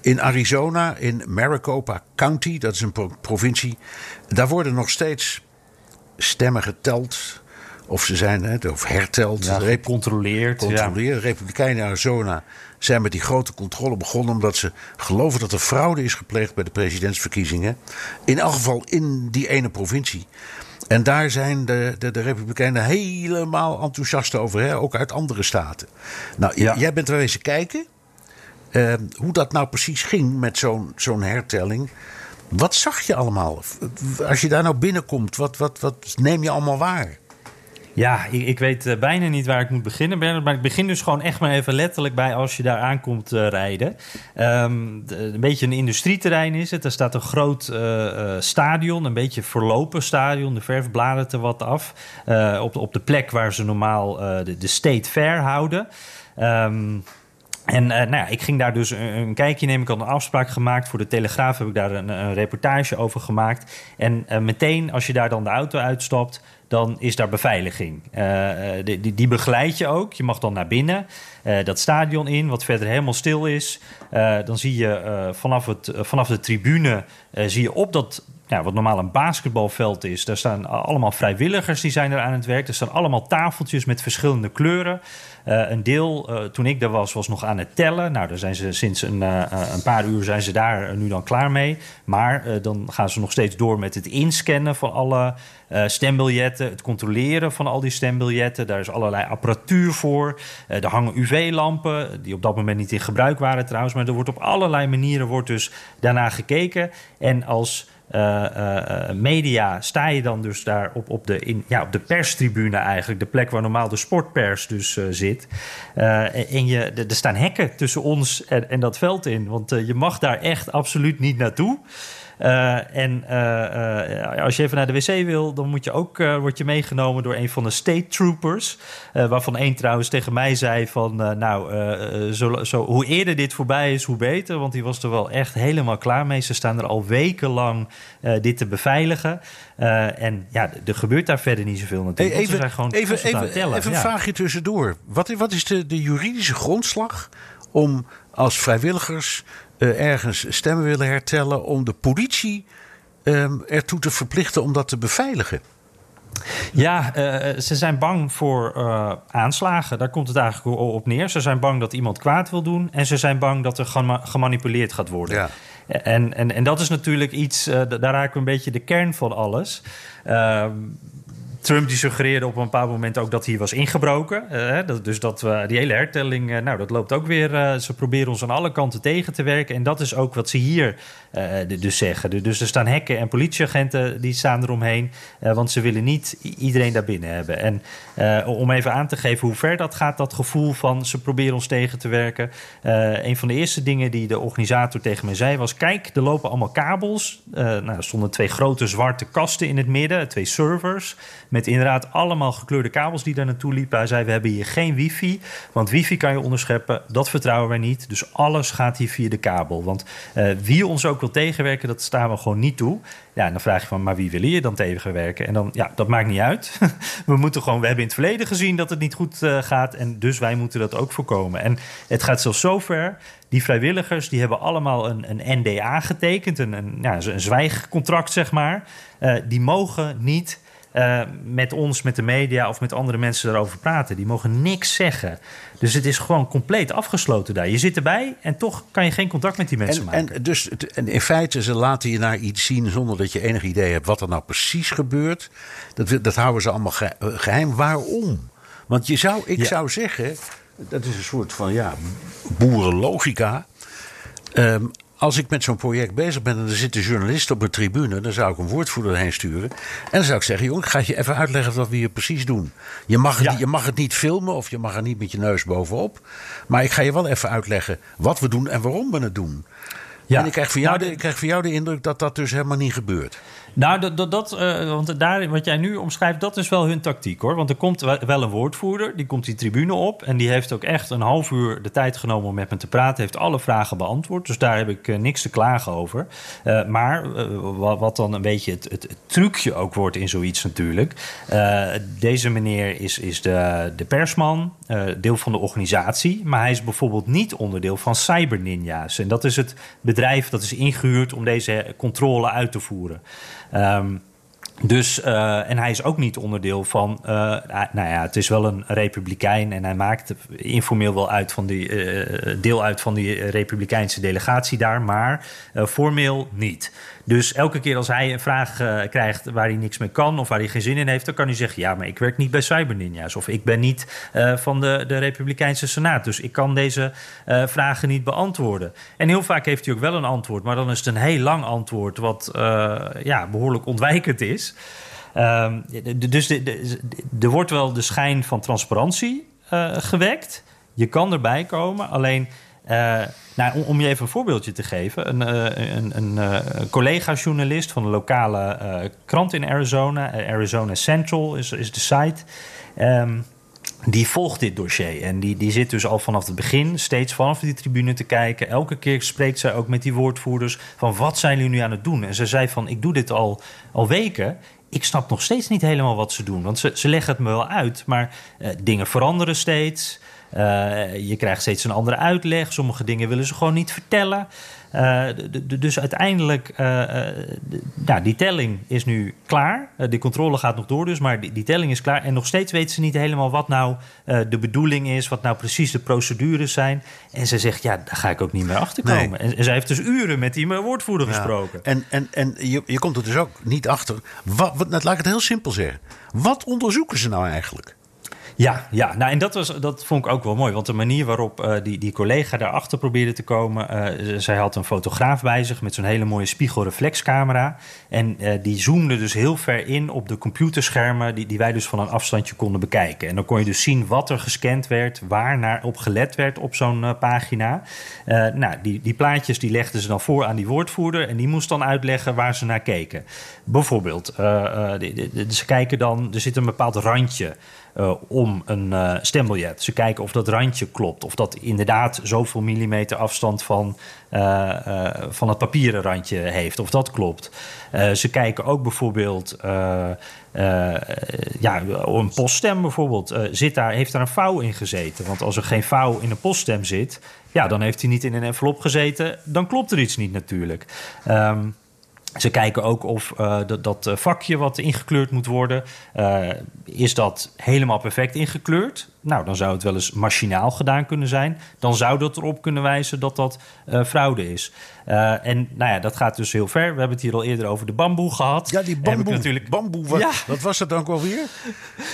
in Arizona, in Maricopa County, dat is een pro- provincie. Daar worden nog steeds stemmen geteld. Of ze zijn, hè, of herteld. Ja, gecontroleerd. Ja. Republikeinen in Arizona zijn met die grote controle begonnen omdat ze geloven dat er fraude is gepleegd bij de presidentsverkiezingen. In elk geval in die ene provincie. En daar zijn de, de, de Republikeinen helemaal enthousiast over, hè? ook uit andere staten. Nou, Ja. jij bent er eens kijken eh, hoe dat nou precies ging met zo'n zo'n hertelling. Wat zag je allemaal? Als je daar nou binnenkomt, wat, wat, wat neem je allemaal waar? Ja, ik, ik weet eh, bijna niet waar ik moet beginnen, Bernard. Maar ik begin dus gewoon echt maar even letterlijk bij als je daar aankomt eh, rijden. Ehm, een beetje een industrieterrein is het. Er staat een groot eh, stadion, een beetje verlopen stadion. De verf bladert er wat af. op, de, op de plek waar ze normaal de, de State Fair houden. Ehm, en nou ja, ik ging daar dus een, kijkje nemen. Ik had een afspraak gemaakt. Voor de Telegraaf heb ik daar een, reportage over gemaakt. En meteen als je daar dan de auto uitstapt, dan is daar beveiliging. Eh, eh, die, die, begeleid je ook. Je mag dan naar binnen, eh, dat stadion in, wat verder helemaal stil is. Dan zie je vanaf, het, vanaf de tribune, zie je op dat... Ja, wat normaal een basketbalveld is. Daar staan allemaal vrijwilligers die zijn er aan het werk. Er staan allemaal tafeltjes met verschillende kleuren. Eh, een deel, eh, toen ik daar was, was nog aan het tellen. Nou, daar zijn ze sinds een, eh, een paar uur zijn ze daar nu dan klaar mee. Maar dan gaan ze nog steeds door met het inscannen van alle stembiljetten. Het controleren van al die stembiljetten. Daar is allerlei apparatuur voor. Er hangen UV-lampen, die op dat moment niet in gebruik waren trouwens. Maar er wordt op allerlei manieren wordt dus daarna gekeken. En als eh, eh, eh, media sta je dan dus daar op, op, de, in, ja, op de perstribune eigenlijk. De plek waar normaal de sportpers dus zit. En er staan hekken tussen ons en, en dat veld in. Want je mag daar echt absoluut niet naartoe. Eh, en eh, eh, als je even naar de wc wil, dan moet je ook, word je meegenomen door een van de state troopers. Waarvan één trouwens tegen mij zei van, nou, zo, zo, hoe eerder dit voorbij is, hoe beter. Want die was er wel echt helemaal klaar mee. Ze staan er al wekenlang dit te beveiligen. En ja, er gebeurt daar verder niet zoveel natuurlijk. Even, zijn gewoon even, even, tellen. even een Ja. vraagje tussendoor. Wat, is- wat is de, de juridische grondslag om als vrijwilligers ergens stemmen willen hertellen... om de politie ehm, ertoe te verplichten om dat te beveiligen? Ja, eh, ze zijn bang voor eh, aanslagen. Daar komt het eigenlijk op neer. Ze zijn bang dat iemand kwaad wil doen. En ze zijn bang dat er gema- gemanipuleerd gaat worden. Ja. En, en, en dat is natuurlijk iets, eh, da- daar raken we een beetje de kern van alles. Trump die suggereerde op een bepaald moment ook dat hij was ingebroken. Eh, dus dat we die hele hertelling, eh, nou dat loopt ook weer. eh, ze proberen ons aan alle kanten tegen te werken. En dat is ook wat ze hier eh, dus zeggen. Du- Dus er staan hekken en politieagenten die staan eromheen. eh, want ze willen niet iedereen daar binnen hebben. En eh, om even aan te geven hoe ver dat gaat, dat gevoel van ze proberen ons tegen te werken. Eh, een van de eerste dingen die de organisator tegen mij zei was: Kijk, er lopen allemaal kabels. Eh, nou, er stonden twee grote zwarte kasten in het midden, twee servers. Met inderdaad allemaal gekleurde kabels die daar naartoe liepen. Hij zei: We hebben hier geen wifi. Want wifi kan je onderscheppen. Dat vertrouwen wij niet. Dus alles gaat hier via de kabel. Want eh, wie ons ook wil tegenwerken, dat staan we gewoon niet toe. Ja, dan vraag je van, maar wie willen je dan tegenwerken? En dan, ja, dat maakt niet uit. we moeten gewoon, we hebben in het verleden gezien dat het niet goed eh, gaat. En dus wij moeten dat ook voorkomen. En het gaat zelfs zover. Die vrijwilligers, die hebben allemaal een, een NDA getekend. Een, een, ja, een zwijgcontract, zeg maar. Eh, die mogen niet eh, met ons, met de media of met andere mensen daarover praten. Die mogen niks zeggen. Dus het is gewoon compleet afgesloten daar. Je zit erbij en toch kan je geen contact met die mensen En, maken. en, dus, en in feite, ze laten je naar iets zien zonder dat je enig idee hebt wat er nou precies gebeurt. Dat, dat houden ze allemaal eh, geheim. Waarom? Want je zou, ik Ja. zou zeggen, dat is een soort van ja, boerenlogica. Ehm, als ik met zo'n project bezig ben en er zit een journalist op een tribune, dan zou ik een woordvoerder heen sturen. En dan zou ik zeggen: Jong, ik ga je even uitleggen wat we hier precies doen. Je mag, het, Ja. je mag het niet filmen of je mag er niet met je neus bovenop. Maar ik ga je wel even uitleggen wat we doen en waarom we het doen. Ja. En ik krijg, van jou Nou, de, ik krijg van jou de indruk dat dat dus helemaal niet gebeurt. Nou, dat, dat, dat uh, want daar, wat jij nu omschrijft, dat is wel hun tactiek hoor. Want er komt wel een woordvoerder, die komt die tribune op. En die heeft ook echt een half uur de tijd genomen om met me te praten. Heeft alle vragen beantwoord. Dus daar heb ik uh, niks te klagen over. Uh, maar wat, dan een beetje het, het, het, trucje ook wordt in zoiets natuurlijk. deze meneer is, is de, de persman, deel van de organisatie. Maar hij is bijvoorbeeld niet onderdeel van Cyber Ninja's. En dat is het bedrijf dat is ingehuurd om deze controle uit te voeren. Um, dus, uh, en hij is ook niet onderdeel van. Uh, nou ja, het is wel een republikein en hij maakt informeel wel uit van die, uh, deel uit van die republikeinse delegatie daar, maar formeel niet. Dus elke keer als hij een vraag uh, krijgt waar hij niks mee kan of waar hij geen zin in heeft, dan kan hij zeggen: Ja, maar ik werk niet bij Cyber Ninja's of ik ben niet uh, van de, de Republikeinse Senaat, dus ik kan deze uh, vragen niet beantwoorden. En heel vaak heeft hij ook wel een antwoord, maar dan is het een heel lang antwoord, wat ja, behoorlijk ontwijkend is. Um, dus er wordt wel de schijn van transparantie gewekt. Je kan erbij komen, alleen nou, om, je even een voorbeeldje te geven. Een, uh, een, een uh, collega-journalist van een lokale krant in Arizona, Arizona Central is, is de site. Um, die volgt dit dossier. En die, die zit dus al vanaf het begin steeds vanaf die tribune te kijken. Elke keer spreekt zij ook met die woordvoerders van wat zijn jullie nu aan het doen? En ze zei van ik doe dit al, al weken. Ik snap nog steeds niet helemaal wat ze doen. Want ze, ze leggen het me wel uit, maar dingen veranderen steeds. Uh, je krijgt steeds een andere uitleg. Sommige dingen willen ze gewoon niet vertellen. Uh, dus uiteindelijk, uh, nou, die telling is nu klaar. die controle gaat nog door dus, maar die, die, telling is klaar. En nog steeds weten ze niet helemaal wat nou de bedoeling is... wat nou precies de procedures zijn. En ze zegt, ja, daar ga ik ook niet meer achter komen. Nee. En, en zij heeft dus uren met die woordvoerder ja. gesproken. En, en, en je, je komt er dus ook niet achter. Wat, wat, laat ik het heel simpel zeggen. Wat onderzoeken ze nou eigenlijk? Ja, ja. Nou, en dat, was, dat vond ik ook wel mooi. Want de manier waarop uh, die, die collega daarachter probeerde te komen... Uh, zij had een fotograaf bij zich met zo'n hele mooie spiegelreflexcamera. En uh, die zoomde dus heel ver in op de computerschermen... Die, die wij dus van een afstandje konden bekijken. En dan kon je dus zien wat er gescand werd... waar naar op gelet werd op zo'n pagina. nou, die, die plaatjes die legden ze dan voor aan die woordvoerder... en die moest dan uitleggen waar ze naar keken. Bijvoorbeeld, ze kijken dan... er zit een bepaald randje... Uh, om een uh, stembiljet. Ze kijken of dat randje klopt. Of dat inderdaad zoveel millimeter afstand van, uh, van het papieren randje heeft. Of dat klopt. ze kijken ook bijvoorbeeld... ja, een poststem bijvoorbeeld. zit daar, heeft daar een vouw in gezeten? Want als er geen vouw in een poststem zit... ja, dan heeft hij niet in een envelop gezeten. Dan klopt er iets niet natuurlijk. Um, ze kijken ook of uh, dat, dat, vakje wat ingekleurd moet worden, uh, is dat helemaal perfect ingekleurd? Nou, dan zou het wel eens machinaal gedaan kunnen zijn. Dan zou dat erop kunnen wijzen dat dat uh, fraude is. en nou ja, dat gaat dus heel ver. We hebben het hier al eerder over de bamboe gehad. Ja, die bamboe. Natuurlijk... bamboe wat, ja. wat was dat dan ook alweer?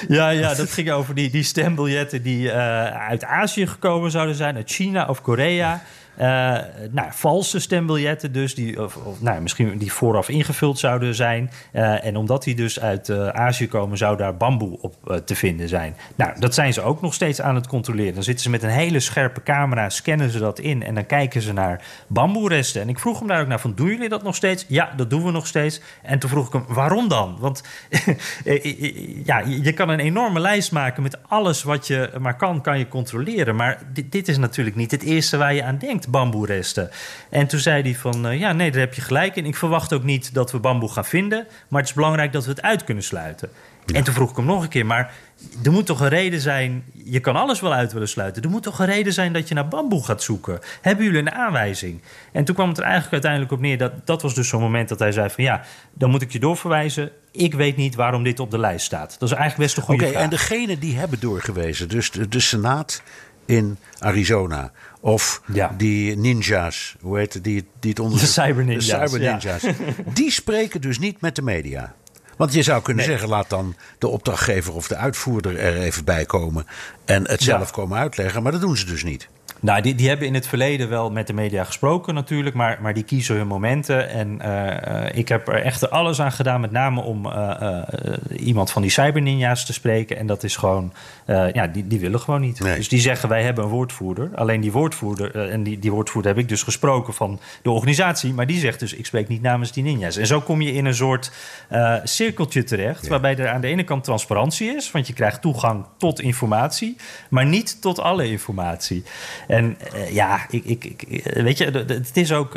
ja, ja, dat ging over die, die stembiljetten die uit Azië gekomen zouden zijn, uit China of Korea. Uh, nou, valse stembiljetten dus, die, of, of, nou, misschien die vooraf ingevuld zouden zijn. Uh, en omdat die dus uit uh, Azië komen, zou daar bamboe op te vinden zijn. Nou, dat zijn ze ook nog steeds aan het controleren. Dan zitten ze met een hele scherpe camera, scannen ze dat in... en dan kijken ze naar bamboeresten. En ik vroeg hem daar ook naar van, doen jullie dat nog steeds? Ja, dat doen we nog steeds. En toen vroeg ik hem, waarom dan? Want ja, je kan een enorme lijst maken met alles wat je maar kan, kan je controleren. Maar dit, dit is natuurlijk niet het eerste waar je aan denkt bamboeresten. En toen zei hij van, uh, ja, nee, daar heb je gelijk in. Ik verwacht ook niet dat we bamboe gaan vinden, maar het is belangrijk dat we het uit kunnen sluiten. Ja. En toen vroeg ik hem nog een keer, maar er moet toch een reden zijn, je kan alles wel uit willen sluiten. Er moet toch een reden zijn dat je naar bamboe gaat zoeken. Hebben jullie een aanwijzing? En toen kwam het er eigenlijk uiteindelijk op neer, dat, dat was dus zo'n moment dat hij zei van, ja, dan moet ik je doorverwijzen. Ik weet niet waarom dit op de lijst staat. Dat is eigenlijk best een goede okay, vraag. En degene die hebben doorgewezen, dus de, de Senaat in Arizona. Of ja. die ninja's, hoe heet het, die, die het onderzoek... De cyber ninja's. De cyber ninja's. Ja. Die spreken dus niet met de media. Want je zou kunnen nee. zeggen, laat dan de opdrachtgever of de uitvoerder er even bij komen... en het zelf ja. komen uitleggen, maar dat doen ze dus niet. Nou, die, die hebben in het verleden wel met de media gesproken natuurlijk, maar, maar die kiezen hun momenten. En uh, ik heb er echt alles aan gedaan, met name om uh, uh, iemand van die cyberninja's te spreken. En dat is gewoon, ja, die, die willen gewoon niet. Nee. Dus die zeggen, wij hebben een woordvoerder. Alleen die woordvoerder, en die, die woordvoerder heb ik dus gesproken van de organisatie. Maar die zegt dus, ik spreek niet namens die ninja's. En zo kom je in een soort cirkeltje terecht, ja. waarbij er aan de ene kant transparantie is. Want je krijgt toegang tot informatie, maar niet tot alle informatie. En ja, ik, ik, ik, weet je, het is ook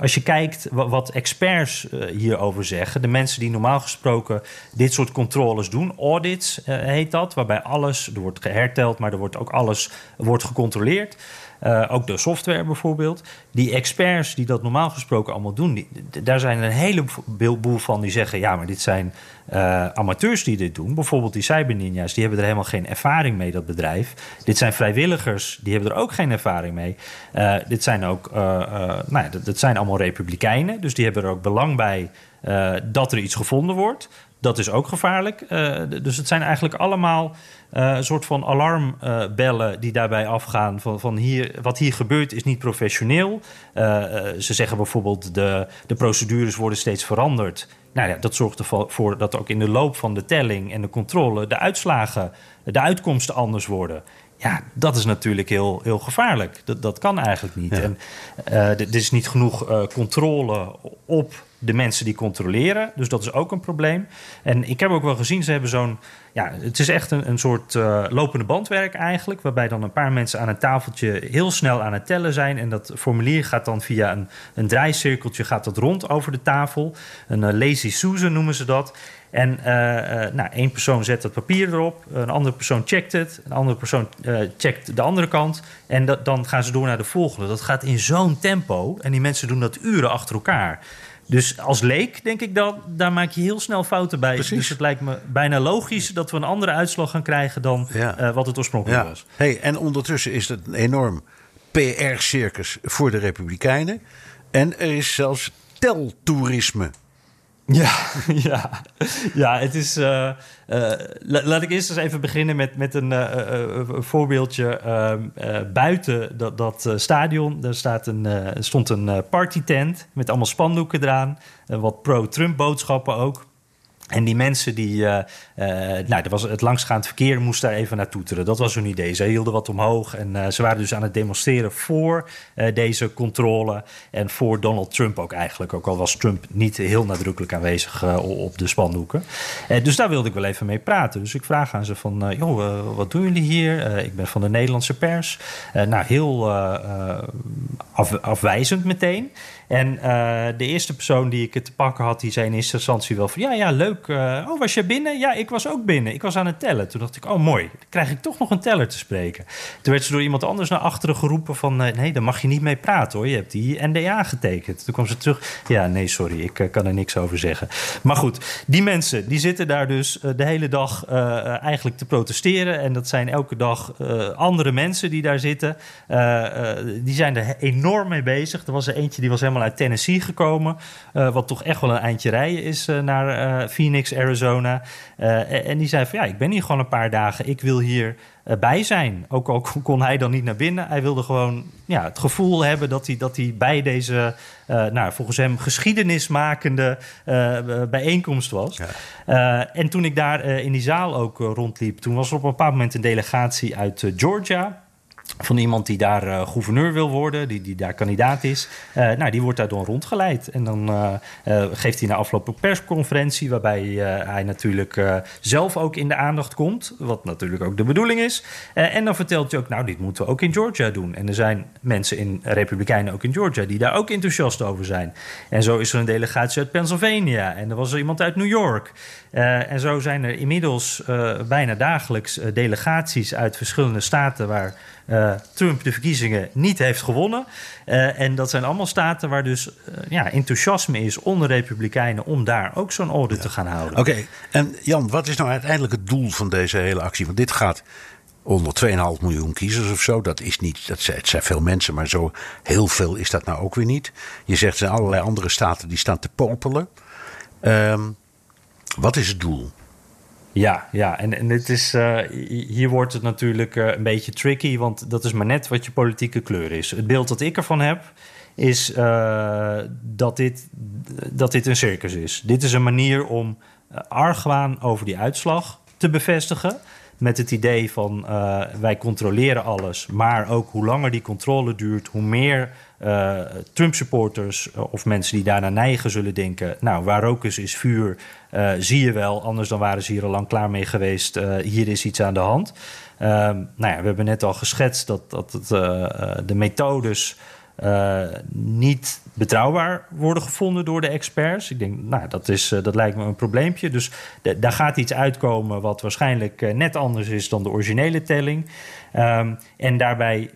als je kijkt wat, wat experts hierover zeggen, de mensen die normaal gesproken dit soort controles doen, audits heet dat, waarbij alles, er wordt geherteld, maar er wordt ook alles wordt gecontroleerd. Uh, ook de software bijvoorbeeld. Die experts die dat normaal gesproken allemaal doen, die, daar zijn een heleboel van die zeggen: ja, maar dit zijn uh, amateurs die dit doen. Bijvoorbeeld die cyberninja's, die hebben er helemaal geen ervaring mee, dat bedrijf. Dit zijn vrijwilligers, die hebben er ook geen ervaring mee. Uh, dit zijn ook, nou ja, dat, zijn allemaal republikeinen, dus die hebben er ook belang bij dat er iets gevonden wordt. Dat is ook gevaarlijk. dus het zijn eigenlijk allemaal uh, een soort van alarmbellen uh, die daarbij afgaan. Van, van hier, wat hier gebeurt is niet professioneel. Ze zeggen bijvoorbeeld de, de procedures worden steeds veranderd. Nou ja, dat zorgt ervoor dat ook in de loop van de telling en de controle de uitslagen, de uitkomsten anders worden. Ja, dat is natuurlijk heel, heel gevaarlijk. Dat, dat kan eigenlijk niet. Ja. En er is niet genoeg controle op de mensen die controleren. Dus dat is ook een probleem. En ik heb ook wel gezien, ze hebben zo'n. Ja, het is echt een, een soort uh, lopende bandwerk eigenlijk. Waarbij dan een paar mensen aan een tafeltje heel snel aan het tellen zijn. En dat formulier gaat dan via een, een draaicirkeltje gaat dat rond over de tafel. Een uh, lazy Susan noemen ze dat. En uh, nou, één persoon zet het papier erop, een andere persoon checkt het, een andere persoon checkt de andere kant. En dat, dan gaan ze door naar de volgende. Dat gaat in zo'n tempo en die mensen doen dat uren achter elkaar. Dus als leek denk ik dat daar maak je heel snel fouten bij. Precies. Dus het lijkt me bijna logisch dat we een andere uitslag gaan krijgen dan ja. uh, wat het oorspronkelijk ja. was. Hey, en ondertussen is het een enorm PR-circus voor de Republikeinen. En er is zelfs teltoerisme. Ja, ja, ja, het is. Uh, uh, laat ik eerst eens even beginnen met, met een uh, voorbeeldje. buiten dat, dat stadion daar staat een, stond een partytent met allemaal spandoeken eraan. wat pro-Trump boodschappen ook. En die mensen die, uh, uh, nou, er was het langsgaand verkeer moest daar even naar toeteren. Dat was hun idee. Ze hielden wat omhoog en uh, ze waren dus aan het demonstreren voor deze controle en voor Donald Trump ook eigenlijk. Ook al was Trump niet heel nadrukkelijk aanwezig op de spandoeken. dus daar wilde ik wel even mee praten. Dus ik vraag aan ze van, joh, wat doen jullie hier? ik ben van de Nederlandse pers. nou, heel af, afwijzend meteen. En uh, de eerste persoon die ik het te pakken had, die zei in eerste instantie wel van... ja, ja, leuk. Uh, oh, was je binnen? Ja, ik was ook binnen. Ik was aan het tellen. Toen dacht ik, oh mooi, dan krijg ik toch nog een teller te spreken. Toen werd ze door iemand anders naar achteren geroepen van... Uh, nee, daar mag je niet mee praten hoor, je hebt die NDA getekend. Toen kwam ze terug, ja, nee, sorry, ik kan er niks over zeggen. Maar goed, die mensen, die zitten daar dus de hele dag eigenlijk te protesteren. En dat zijn elke dag andere mensen die daar zitten. die zijn er enorm mee bezig. Er was er eentje, die was helemaal uit Tennessee gekomen. Uh, wat toch echt wel een eindje rijden is uh, naar uh, Phoenix, Arizona. en die zei van ja, ik ben hier gewoon een paar dagen. Ik wil hier bij zijn. Ook al kon hij dan niet naar binnen. Hij wilde gewoon ja, het gevoel hebben dat hij, dat hij bij deze, nou, volgens hem geschiedenismakende bijeenkomst was. Ja. en toen ik daar in die zaal ook rondliep, toen was er op een bepaald moment een delegatie uit Georgia van iemand die daar uh, gouverneur wil worden, die, die daar kandidaat is. Uh, nou, die wordt daar dan rondgeleid. En dan uh, geeft hij na afloop een persconferentie, waarbij hij natuurlijk zelf ook in de aandacht komt, wat natuurlijk ook de bedoeling is. en dan vertelt hij ook, nou, dit moeten we ook in Georgia doen. En er zijn mensen in Republikeinen ook in Georgia die daar ook enthousiast over zijn. En zo is er een delegatie uit Pennsylvania en er was er iemand uit New York. en zo zijn er inmiddels bijna dagelijks delegaties uit verschillende staten waar uh, Trump de verkiezingen niet heeft gewonnen. Uh, en dat zijn allemaal staten waar dus uh, ja, enthousiasme is onder Republikeinen om daar ook zo'n orde ja. te gaan houden. Oké, okay. en Jan, wat is nou uiteindelijk het doel van deze hele actie? Want dit gaat onder 2,5 miljoen kiezers of zo. Dat is niet, dat zijn, het zijn veel mensen, maar zo heel veel is dat nou ook weer niet. Je zegt er zijn allerlei andere staten die staan te popelen. Um, wat is het doel? Ja, ja. En, en het is, uh, hier wordt het natuurlijk uh, een beetje tricky, want dat is maar net wat je politieke kleur is. Het beeld dat ik ervan heb, is uh, dat, dit, dat dit een circus is. Dit is een manier om argwaan over die uitslag te bevestigen. Met het idee van wij controleren alles, maar ook hoe langer die controle duurt, hoe meer Trump-supporters of mensen die daarna neigen zullen denken... nou, waar rook is, is vuur, uh, zie je wel. Anders dan waren ze hier al lang klaar mee geweest. Uh, hier is iets aan de hand. nou ja, we hebben net al geschetst dat, dat het, de methodes... niet betrouwbaar worden gevonden door de experts. Ik denk, nou, dat, is, dat lijkt me een probleempje. Dus daar gaat iets uitkomen wat waarschijnlijk net anders is dan de originele telling. Um, en daarbij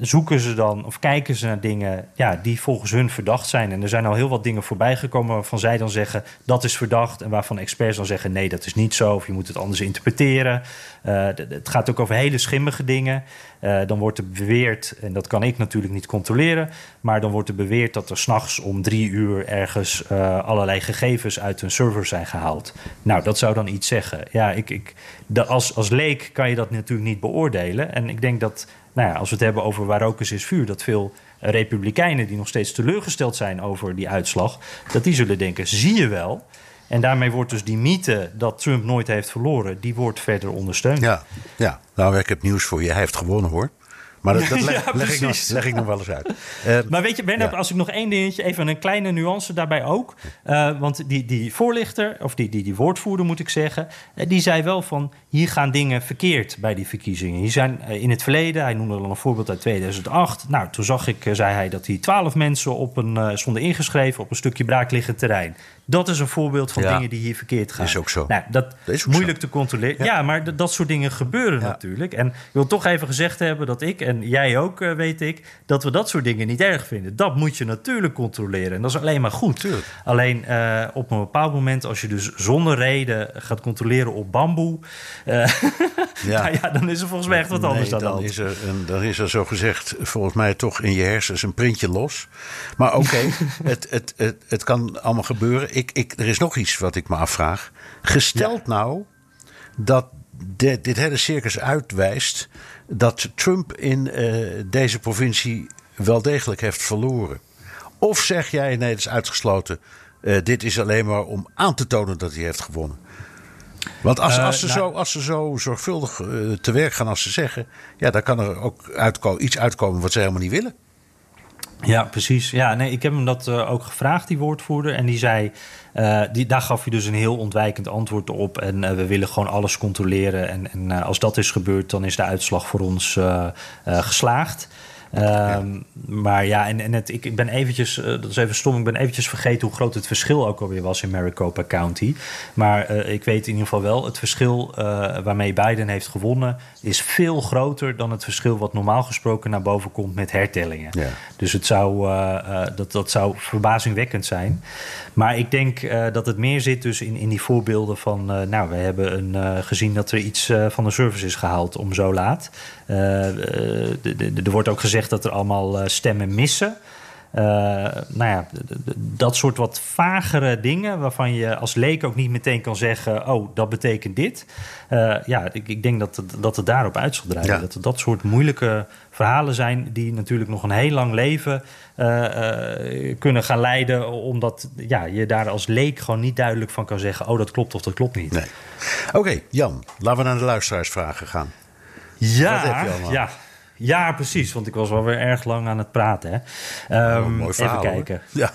zoeken ze dan of kijken ze naar dingen ja, die volgens hun verdacht zijn. En er zijn al heel wat dingen voorbij gekomen waarvan zij dan zeggen dat is verdacht. En waarvan experts dan zeggen nee, dat is niet zo. Of je moet het anders interpreteren. Uh, het gaat ook over hele schimmige dingen. Uh, dan wordt er beweerd, en dat kan ik natuurlijk niet controleren. Maar dan wordt er beweerd dat er s'nachts om drie uur ergens uh, allerlei gegevens uit hun server zijn gehaald. Nou, dat zou dan iets zeggen. Ja, ik, ik, als, als leek kan je dat natuurlijk niet beoordelen. En ik denk dat nou ja, als we het hebben over waar rook is, is vuur, dat veel republikeinen die nog steeds teleurgesteld zijn over die uitslag, dat die zullen denken: zie je wel. En daarmee wordt dus die mythe dat Trump nooit heeft verloren, die wordt verder ondersteund. Ja, ja. nou ik heb nieuws voor je. Hij heeft gewonnen hoor. Maar dat, dat leg, ja, leg, ik nog, leg, ik nog, wel eens uit. Uh, maar weet je, Bernard, ja. als ik nog één dingetje, even een kleine nuance daarbij ook. Uh, want die, die voorlichter, of die, die, die woordvoerder moet ik zeggen, uh, die zei wel van hier gaan dingen verkeerd bij die verkiezingen. Hier zijn in het verleden, hij noemde al een voorbeeld uit 2008. Nou, toen zag ik, zei hij, dat hij twaalf mensen op een, stonden ingeschreven op een stukje braakliggend terrein. Dat is een voorbeeld van ja. dingen die hier verkeerd gaan. Is ook zo. Nou, dat, dat is moeilijk zo. te controleren. Ja, ja maar dat soort dingen gebeuren natuurlijk. En ik wil toch even gezegd hebben dat ik, en jij ook, uh, weet ik, dat we dat soort dingen niet erg vinden. Dat moet je natuurlijk controleren. En dat is alleen maar goed. Tuurlijk. Alleen uh, op een bepaald moment, als je dus zonder reden gaat controleren op bamboe, uh, ja. nou ja, dan is er volgens mij echt wat nee, anders dan, dan is er een, Dan is er zo gezegd, volgens mij toch in je hersens een printje los. Maar oké, okay, het, het, het, het kan allemaal gebeuren. Ik, ik, er is nog iets wat ik me afvraag. Gesteld ja. nou dat de, dit hele circus uitwijst dat Trump in uh, deze provincie wel degelijk heeft verloren. Of zeg jij nee, het is uitgesloten. Uh, dit is alleen maar om aan te tonen dat hij heeft gewonnen. Want als, als, ze, uh, nou, zo, als ze zo zorgvuldig te werk gaan als ze zeggen, ja, dan kan er ook uitko iets uitkomen wat ze helemaal niet willen. Ja, precies. Ja, nee, ik heb hem dat uh, ook gevraagd, die woordvoerder. En die zei, uh, die, daar gaf hij dus een heel ontwijkend antwoord op. En uh, we willen gewoon alles controleren. En, en als dat is gebeurd, dan is de uitslag voor ons geslaagd. Ja. Maar ja, en, en het, ik, ik ben eventjes, uh, dat is even stom, ik ben eventjes vergeten hoe groot het verschil ook alweer was in Maricopa County. Maar uh, ik weet in ieder geval wel, het verschil uh, waarmee Biden heeft gewonnen is veel groter dan het verschil wat normaal gesproken naar boven komt met hertellingen. Ja. Dus het zou, dat, dat zou verbazingwekkend zijn. Maar ik denk dat het meer zit dus in, in die voorbeelden van, nou, we hebben een, gezien dat er iets van de service is gehaald om zo laat. Er wordt ook gezegd dat er allemaal uh, stemmen missen. Uh, nou ja, dat soort wat vagere dingen waarvan je als leek ook niet meteen kan zeggen: Oh, dat betekent dit. Uh, ja, ik, ik, denk dat het, dat het daarop uit zal draaien. Ja. Dat het dat soort moeilijke verhalen zijn die natuurlijk nog een heel lang leven uh, kunnen gaan leiden, omdat ja, je daar als leek gewoon niet duidelijk van kan zeggen: Oh, dat klopt of dat klopt niet. Nee. Oké, okay, Jan, laten we naar de luisteraarsvragen gaan. Ja, ja. Ja, precies. Want ik was wel weer erg lang aan het praten. Hè. Um, oh, mooi verhaal, even kijken. Ja.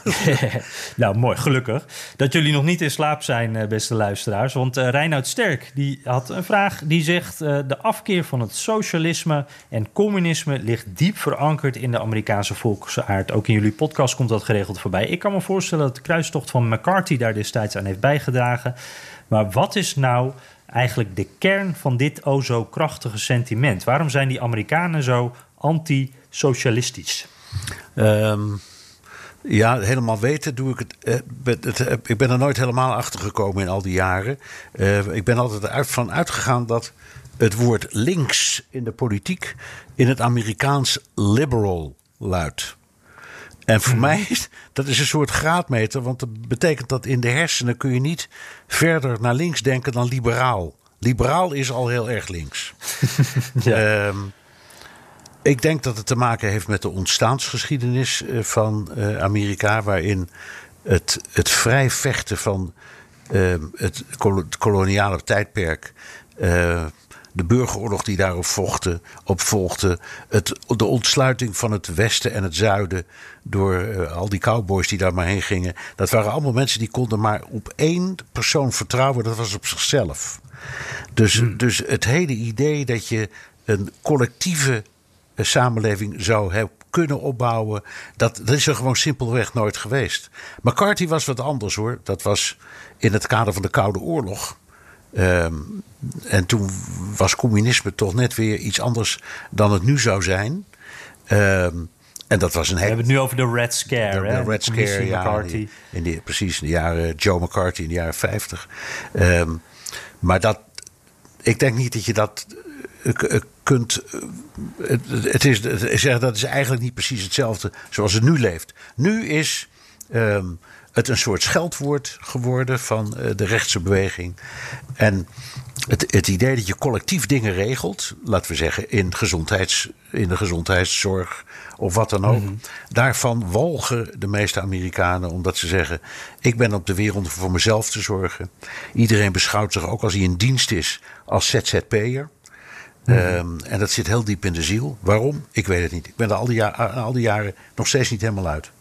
nou, mooi. Gelukkig. Dat jullie nog niet in slaap zijn, beste luisteraars. Want uh, Reinoud Sterk die had een vraag. Die zegt... Uh, de afkeer van het socialisme en communisme... ligt diep verankerd in de Amerikaanse volksaard. Ook in jullie podcast komt dat geregeld voorbij. Ik kan me voorstellen dat de kruistocht van McCarthy... daar destijds aan heeft bijgedragen. Maar wat is nou eigenlijk de kern van dit o zo krachtige sentiment? Waarom zijn die Amerikanen zo anti-socialistisch? Um, ja, helemaal weten doe ik het, het, het. Ik ben er nooit helemaal achter gekomen in al die jaren. Uh, ik ben altijd uit, van uitgegaan dat het woord links in de politiek in het Amerikaans liberal luidt. En voor mij is dat is een soort graadmeter, want dat betekent dat in de hersenen kun je niet verder naar links denken dan liberaal. Liberaal is al heel erg links. ja. um, ik denk dat het te maken heeft met de ontstaansgeschiedenis eh, van uh, Amerika, waarin het, het vrij vechten van uh, het koloniale tijdperk. Uh, de burgeroorlog die daarop vochten, op volgde. Het, de ontsluiting van het westen en het zuiden. door uh, al die cowboys die daar maar heen gingen. Dat waren allemaal mensen die konden maar op één persoon vertrouwen. Dat was op zichzelf. Dus, hmm. dus het hele idee dat je een collectieve samenleving zou hebben kunnen opbouwen. Dat, dat is er gewoon simpelweg nooit geweest. McCarthy was wat anders hoor. Dat was in het kader van de Koude Oorlog. Um, en toen was communisme toch net weer iets anders dan het nu zou zijn. Um, en dat was een We hebben het nu over de Red Scare. De, de Red Scare, ja. McCarthy. In die, precies, in de jaren Joe McCarthy in de jaren 50. Um, maar dat, ik denk niet dat je dat uh, kunt. Uh, het, is, het, dat is eigenlijk niet precies hetzelfde zoals het nu leeft. Nu is. Um, het een soort scheldwoord geworden van uh, de rechtse beweging. En het, het, idee dat je collectief dingen regelt, laten we zeggen in, gezondheids, in de gezondheidszorg of wat dan ook. Mm Daarvan walgen de meeste Amerikanen omdat ze zeggen: Ik ben op de wereld om voor mezelf te zorgen. Iedereen beschouwt zich ook als hij in dienst is als ZZP'er. Mm um, en dat zit heel diep in de ziel. Waarom? Ik weet het niet. Ik ben er al die, al die jaren nog steeds niet helemaal uit.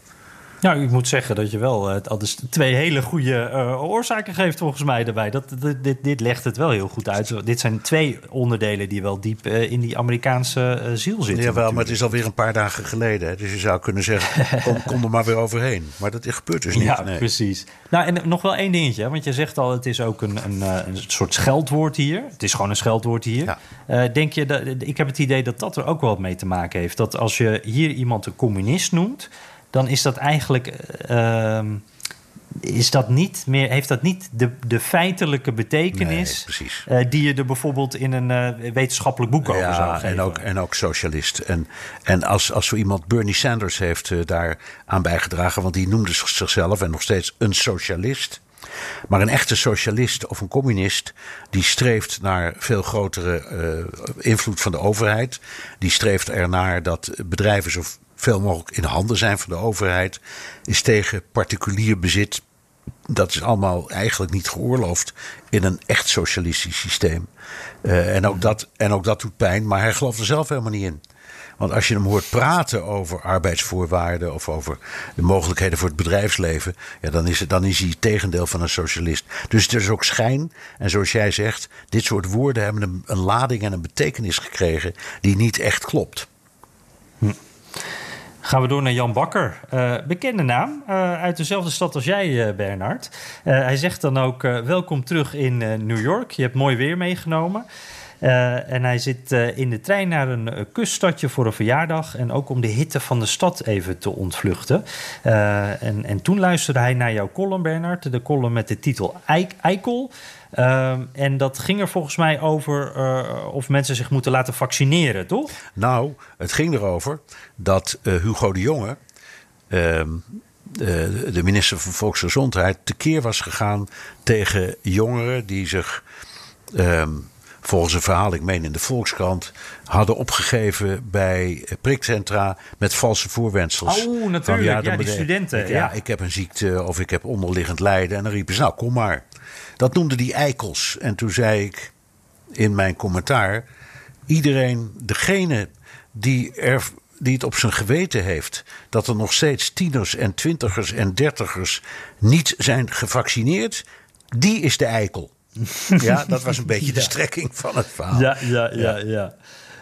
Nou, ik moet zeggen dat je wel uh, dus twee hele goede uh, oorzaken geeft volgens mij daarbij. Dat, dit, dit legt het wel heel goed uit. Dit zijn twee onderdelen die wel diep uh, in die Amerikaanse ziel zitten. Jawel, natuurlijk. maar het is alweer een paar dagen geleden. Hè? Dus je zou kunnen zeggen, kom, kom, er maar weer overheen. Maar dat gebeurt dus niet. Ja, nee. precies. Nou, en nog wel één dingetje. Want je zegt al, het is ook een, een, een soort scheldwoord hier. Het is gewoon een scheldwoord hier. Ja. denk je, dat, ik heb het idee dat dat er ook wel mee te maken heeft. Dat als je hier iemand een communist noemt dan is dat eigenlijk. Uh, is dat niet meer, heeft dat niet de, de feitelijke betekenis nee, uh, die je er bijvoorbeeld in een uh, wetenschappelijk boek over ja, zou geven? En ook, en ook socialist. En, en als, als zo iemand Bernie Sanders heeft uh, daar aan bijgedragen, want die noemde zichzelf en nog steeds een socialist. Maar een echte socialist of een communist, die streeft naar veel grotere invloed van de overheid. Die streeft ernaar dat bedrijven zo veel mogelijk in handen zijn van de overheid, is tegen particulier bezit. Dat is allemaal eigenlijk niet geoorloofd in een echt socialistisch systeem. Uh, en, ook dat, en ook dat doet pijn, maar hij gelooft er zelf helemaal niet in. Want als je hem hoort praten over arbeidsvoorwaarden of over de mogelijkheden voor het bedrijfsleven, ja, dan, is het, dan is hij het tegendeel van een socialist. Dus het is ook schijn. En zoals jij zegt, dit soort woorden hebben een, een lading en een betekenis gekregen die niet echt klopt. Hm. Gaan we door naar Jan Bakker. Uh, bekende naam, uh, uit dezelfde stad als jij, uh, Bernard. hij zegt dan ook: Welkom terug in New York. Je hebt mooi weer meegenomen. en hij zit in de trein naar een kuststadje voor een verjaardag. En ook om de hitte van de stad even te ontvluchten. en, en toen luisterde hij naar jouw column, Bernard. De column met de titel Eikel. Um, en dat ging er volgens mij over uh, of mensen zich moeten laten vaccineren, toch? Nou, het ging erover dat uh, Hugo de Jonge, uh, de minister van Volksgezondheid, tekeer was gegaan tegen jongeren die zich ehm, volgens een verhaal, ik meen in de Volkskrant, hadden opgegeven bij prikcentra met valse voorwendsels. Oh, natuurlijk. Van, ja, ja die studenten. Ik, ja. ja. ik heb een ziekte of ik heb onderliggend lijden. En dan riepen ze, nou, kom maar. Dat noemde die eikels. En toen zei ik in mijn commentaar: iedereen, degene die, er, die het op zijn geweten heeft dat er nog steeds tieners en twintigers en dertigers niet zijn gevaccineerd, die is de eikel. ja, dat was een beetje de strekking van het verhaal. Ja, ja, ja, ja.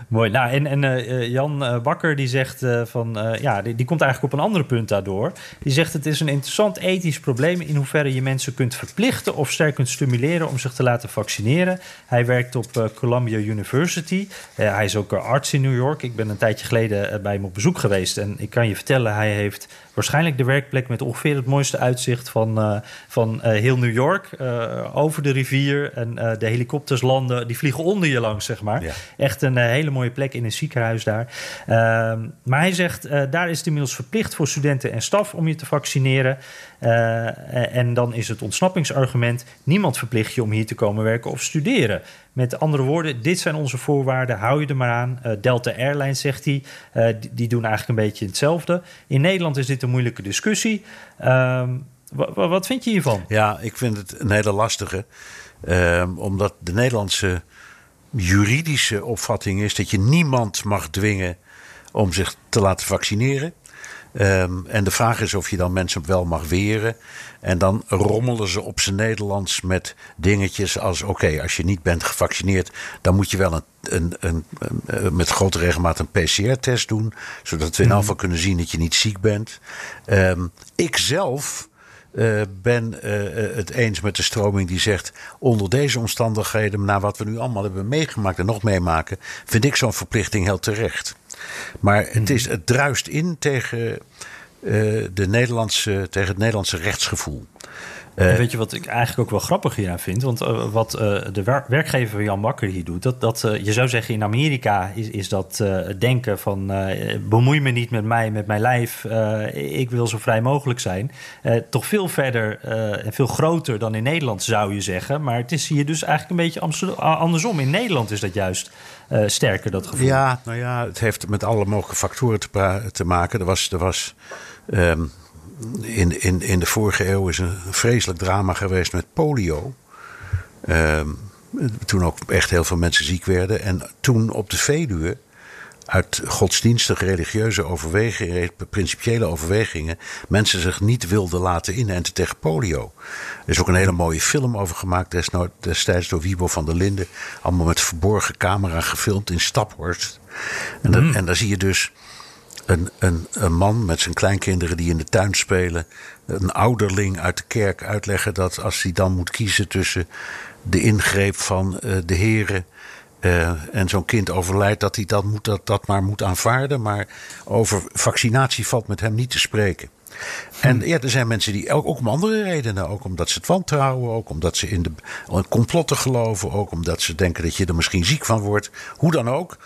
Mooi. Nou, en, en uh, Jan uh, Bakker die zegt uh, van ja, die, die, komt eigenlijk op een andere punt daardoor. Die zegt het is een interessant ethisch probleem in hoeverre je mensen kunt verplichten of sterk kunt stimuleren om zich te laten vaccineren. Hij werkt op Columbia University. hij is ook arts in New York. Ik ben een tijdje geleden bij hem op bezoek geweest en ik kan je vertellen, hij heeft waarschijnlijk de werkplek met ongeveer het mooiste uitzicht van, van heel New York. Over de rivier en de helikopters landen, die vliegen onder je langs, zeg maar. Ja. Echt een hele hele mooie plek in een ziekenhuis daar. Ehm, maar hij zegt, uh, daar is het inmiddels verplicht voor studenten en staf om je te vaccineren. Uh, en dan is het ontsnappingsargument: niemand verplicht je om hier te komen werken of studeren. Met andere woorden, dit zijn onze voorwaarden, hou je er maar aan. Uh, Delta Airlines, zegt hij, die, doen eigenlijk een beetje hetzelfde. In Nederland is dit een moeilijke discussie. Ehm, wat vind je hiervan? Ja, ik vind het een hele lastige. Uh, omdat de Nederlandse juridische opvatting is dat je niemand mag dwingen om zich te laten vaccineren. Um, en de vraag is of je dan mensen wel mag weren. En dan rommelen ze op zijn Nederlands met dingetjes als: oké, als je niet bent gevaccineerd, dan moet je wel een, een, een, een met grote regelmaat een PCR-test doen. Zodat we in ieder geval kunnen zien dat je niet ziek bent. Um, ik zelf uh, ben uh, het eens met de stroming die zegt: onder deze omstandigheden, na wat we nu allemaal hebben meegemaakt en nog meemaken, vind ik zo'n verplichting heel terecht. Maar het, is, het druist in tegen, de Nederlandse, tegen het Nederlandse rechtsgevoel. Uh, weet je wat ik eigenlijk ook wel grappig hieraan vind? Want uh, wat uh, de wer werkgever Jan Bakker hier doet, dat, dat je zou zeggen in Amerika is, is dat het denken van bemoei me niet met mij, met mijn lijf, ik wil zo vrij mogelijk zijn. toch veel verder en veel groter dan in Nederland zou je zeggen. Maar het is hier dus eigenlijk een beetje andersom. In Nederland is dat juist sterker, dat gevoel. Ja, nou ja, het heeft met alle mogelijke factoren te, te maken. Er was. Er was um, in, in, in de vorige eeuw is een vreselijk drama geweest met polio. Um, toen ook echt heel veel mensen ziek werden. En toen op de Veluwe, uit godsdienstige religieuze overwegingen, principiële overwegingen, mensen zich niet wilden laten inenten tegen polio. Er is ook een hele mooie film over gemaakt destijds door Wiebo van der Linden. Allemaal met verborgen camera gefilmd in Staphorst. En, mm. en daar zie je dus een, een, een man met zijn kleinkinderen die in de tuin spelen. Een ouderling uit de kerk uitleggen dat als hij dan moet kiezen tussen de ingreep van uh, de heren. Uh, en zo'n kind overlijdt, dat hij dat, moet, dat, dat maar moet aanvaarden. Maar over vaccinatie valt met hem niet te spreken. En ja, er zijn mensen die ook, ook om andere redenen. Ook omdat ze het wantrouwen, ook omdat ze in de complotten geloven. Ook omdat ze denken dat je er misschien ziek van wordt. Hoe dan ook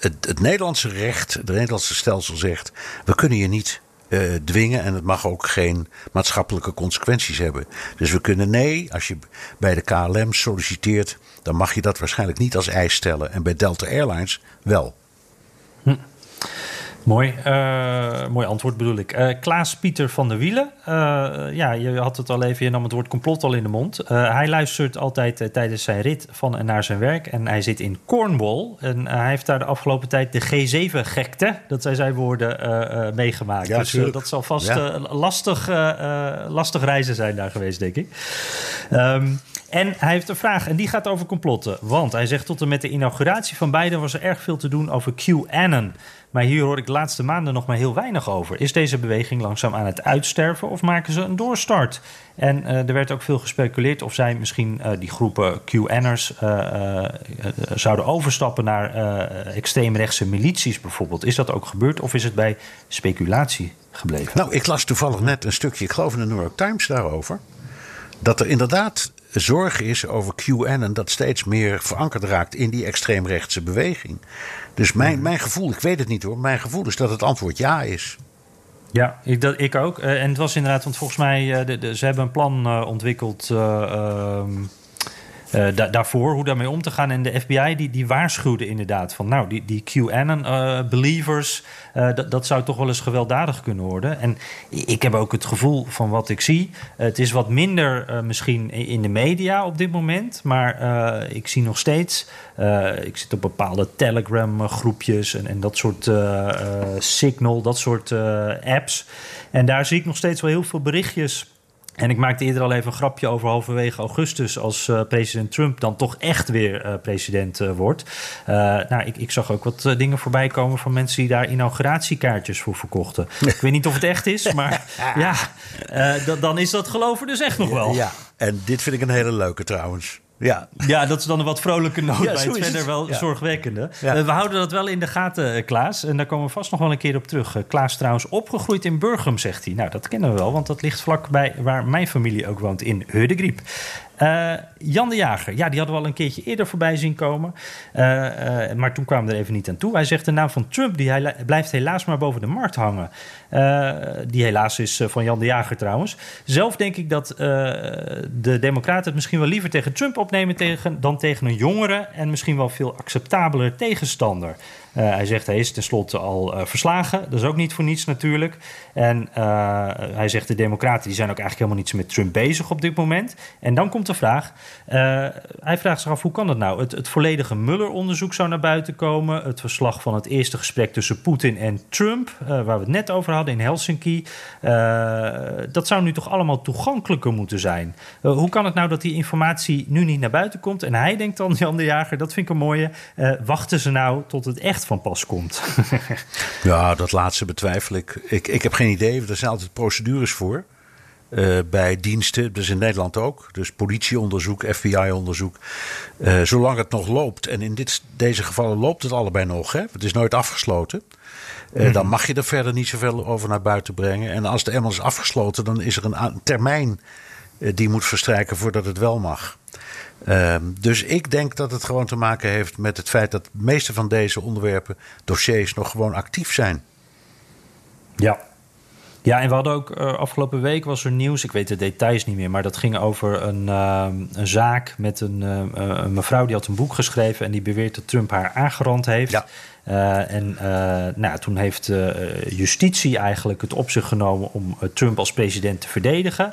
het, het, Nederlandse recht, het Nederlandse stelsel zegt: we kunnen je niet uh, dwingen en het mag ook geen maatschappelijke consequenties hebben. Dus we kunnen nee, als je bij de KLM solliciteert, dan mag je dat waarschijnlijk niet als eis stellen. En bij Delta Airlines wel. Hm. Mooi, uh, mooi antwoord bedoel ik. Uh, Klaas Pieter van der Wielen. Uh, ja, je had het al even, je nam het woord complot al in de mond. hij luistert altijd tijdens zijn rit van en naar zijn werk. En hij zit in Cornwall. En hij heeft daar de afgelopen tijd de G7-gekte, dat zijn zijn woorden, meegemaakt. Ja, dus dat zal vast ja. lastig, lastig reizen zijn daar geweest, denk ik. Um, en hij heeft een vraag en die gaat over complotten. Want hij zegt tot en met de inauguratie van Biden was er erg veel te doen over QAnon. Maar hier hoor ik de laatste maanden nog maar heel weinig over. Is deze beweging langzaam aan het uitsterven of maken ze een doorstart? En uh, er werd ook veel gespeculeerd of zij misschien uh, die groepen QAnners uh, zouden overstappen naar extreemrechtse milities bijvoorbeeld. Is dat ook gebeurd of is het bij speculatie gebleven? Nou, ik las toevallig net een stukje, ik geloof in de New York Times daarover. Dat er inderdaad zorg is over QAnon dat steeds meer verankerd raakt in die extreemrechtse beweging. Dus mijn, mhm. mijn gevoel, ik weet het niet hoor, mijn gevoel is dat het antwoord ja is. Ja, ik, dat, ik ook. Uh, en het was inderdaad, want volgens mij, uh, de, de, ze hebben een plan uh, ontwikkeld. Ehm, da daarvoor, hoe daarmee om te gaan. En de FBI die, die waarschuwde inderdaad van... nou, die, die QAnon-believers, uh, uh, dat zou toch wel eens gewelddadig kunnen worden. En ik heb ook het gevoel van wat ik zie... het is wat minder misschien in de media op dit moment... maar ik zie nog steeds... ik zit op bepaalde Telegram-groepjes en, en dat soort Signal, dat soort apps... En daar zie ik nog steeds wel heel veel berichtjes en ik maakte eerder al even een grapje over halverwege augustus, als uh, president Trump dan toch echt weer uh, president uh, wordt. nou, ik, ik, zag ook wat dingen voorbij komen van mensen die daar inauguratiekaartjes voor verkochten. ik weet niet of het echt is, maar ja, dan is dat geloven dus echt nog wel. Ja, en dit vind ik een hele leuke trouwens. Ja. ja, dat is dan een wat vrolijke noot ja, bij het verder wel ja. zorgwekkende. Ja. Uh, we houden dat wel in de gaten, uh, Klaas. En daar komen we vast nog wel een keer op terug. Uh, Klaas trouwens opgegroeid in Burgum, zegt hij. Nou, dat kennen we wel, want dat ligt vlakbij waar mijn familie ook woont, in Heudegriep. Uh, Jan de Jager, ja, die hadden we al een keertje eerder voorbij zien komen. Uh, uh, maar toen kwamen we er even niet aan toe. Hij zegt de naam van Trump die blijft helaas maar boven de markt hangen. die helaas is van Jan de Jager trouwens. Zelf denk ik dat de Democraten het misschien wel liever tegen Trump opnemen tegen, dan tegen een jongere en misschien wel veel acceptabeler tegenstander. Uh, hij zegt hij is tenslotte al uh, verslagen. Dat is ook niet voor niets natuurlijk. En uh, hij zegt de Democraten die zijn ook eigenlijk helemaal niets met Trump bezig op dit moment. En dan komt de vraag. hij vraagt zich af hoe kan dat nou? Het, het volledige Mueller-onderzoek zou naar buiten komen. Het verslag van het eerste gesprek tussen Poetin en Trump, waar we het net over hadden in Helsinki. dat zou nu toch allemaal toegankelijker moeten zijn. hoe kan het nou dat die informatie nu niet naar buiten komt? En hij denkt dan, Jan de Jager, dat vind ik een mooie. wachten ze nou tot het echt van pas komt. ja, dat laatste betwijfel ik. ik. Ik heb geen idee. Er zijn altijd procedures voor. Uh, bij diensten, dus in Nederland ook. Dus politieonderzoek, FBI-onderzoek. Uh, zolang het nog loopt, en in dit, deze gevallen loopt het allebei nog, hè? het is nooit afgesloten. Uh, mm -hmm. Dan mag je er verder niet zoveel over naar buiten brengen. En als de eenmaal is afgesloten, dan is er een termijn die moet verstrijken voordat het wel mag. Uh, dus ik denk dat het gewoon te maken heeft met het feit dat de meeste van deze onderwerpen, dossiers, nog gewoon actief zijn. Ja. Ja, en we hadden ook uh, afgelopen week was er nieuws, ik weet de details niet meer, maar dat ging over een, uh, een zaak met een, uh, een, mevrouw die had een boek geschreven en die beweert dat Trump haar aangerand heeft. Ja. Uh, en uh, nou, toen heeft uh, justitie eigenlijk het op zich genomen om Trump als president te verdedigen.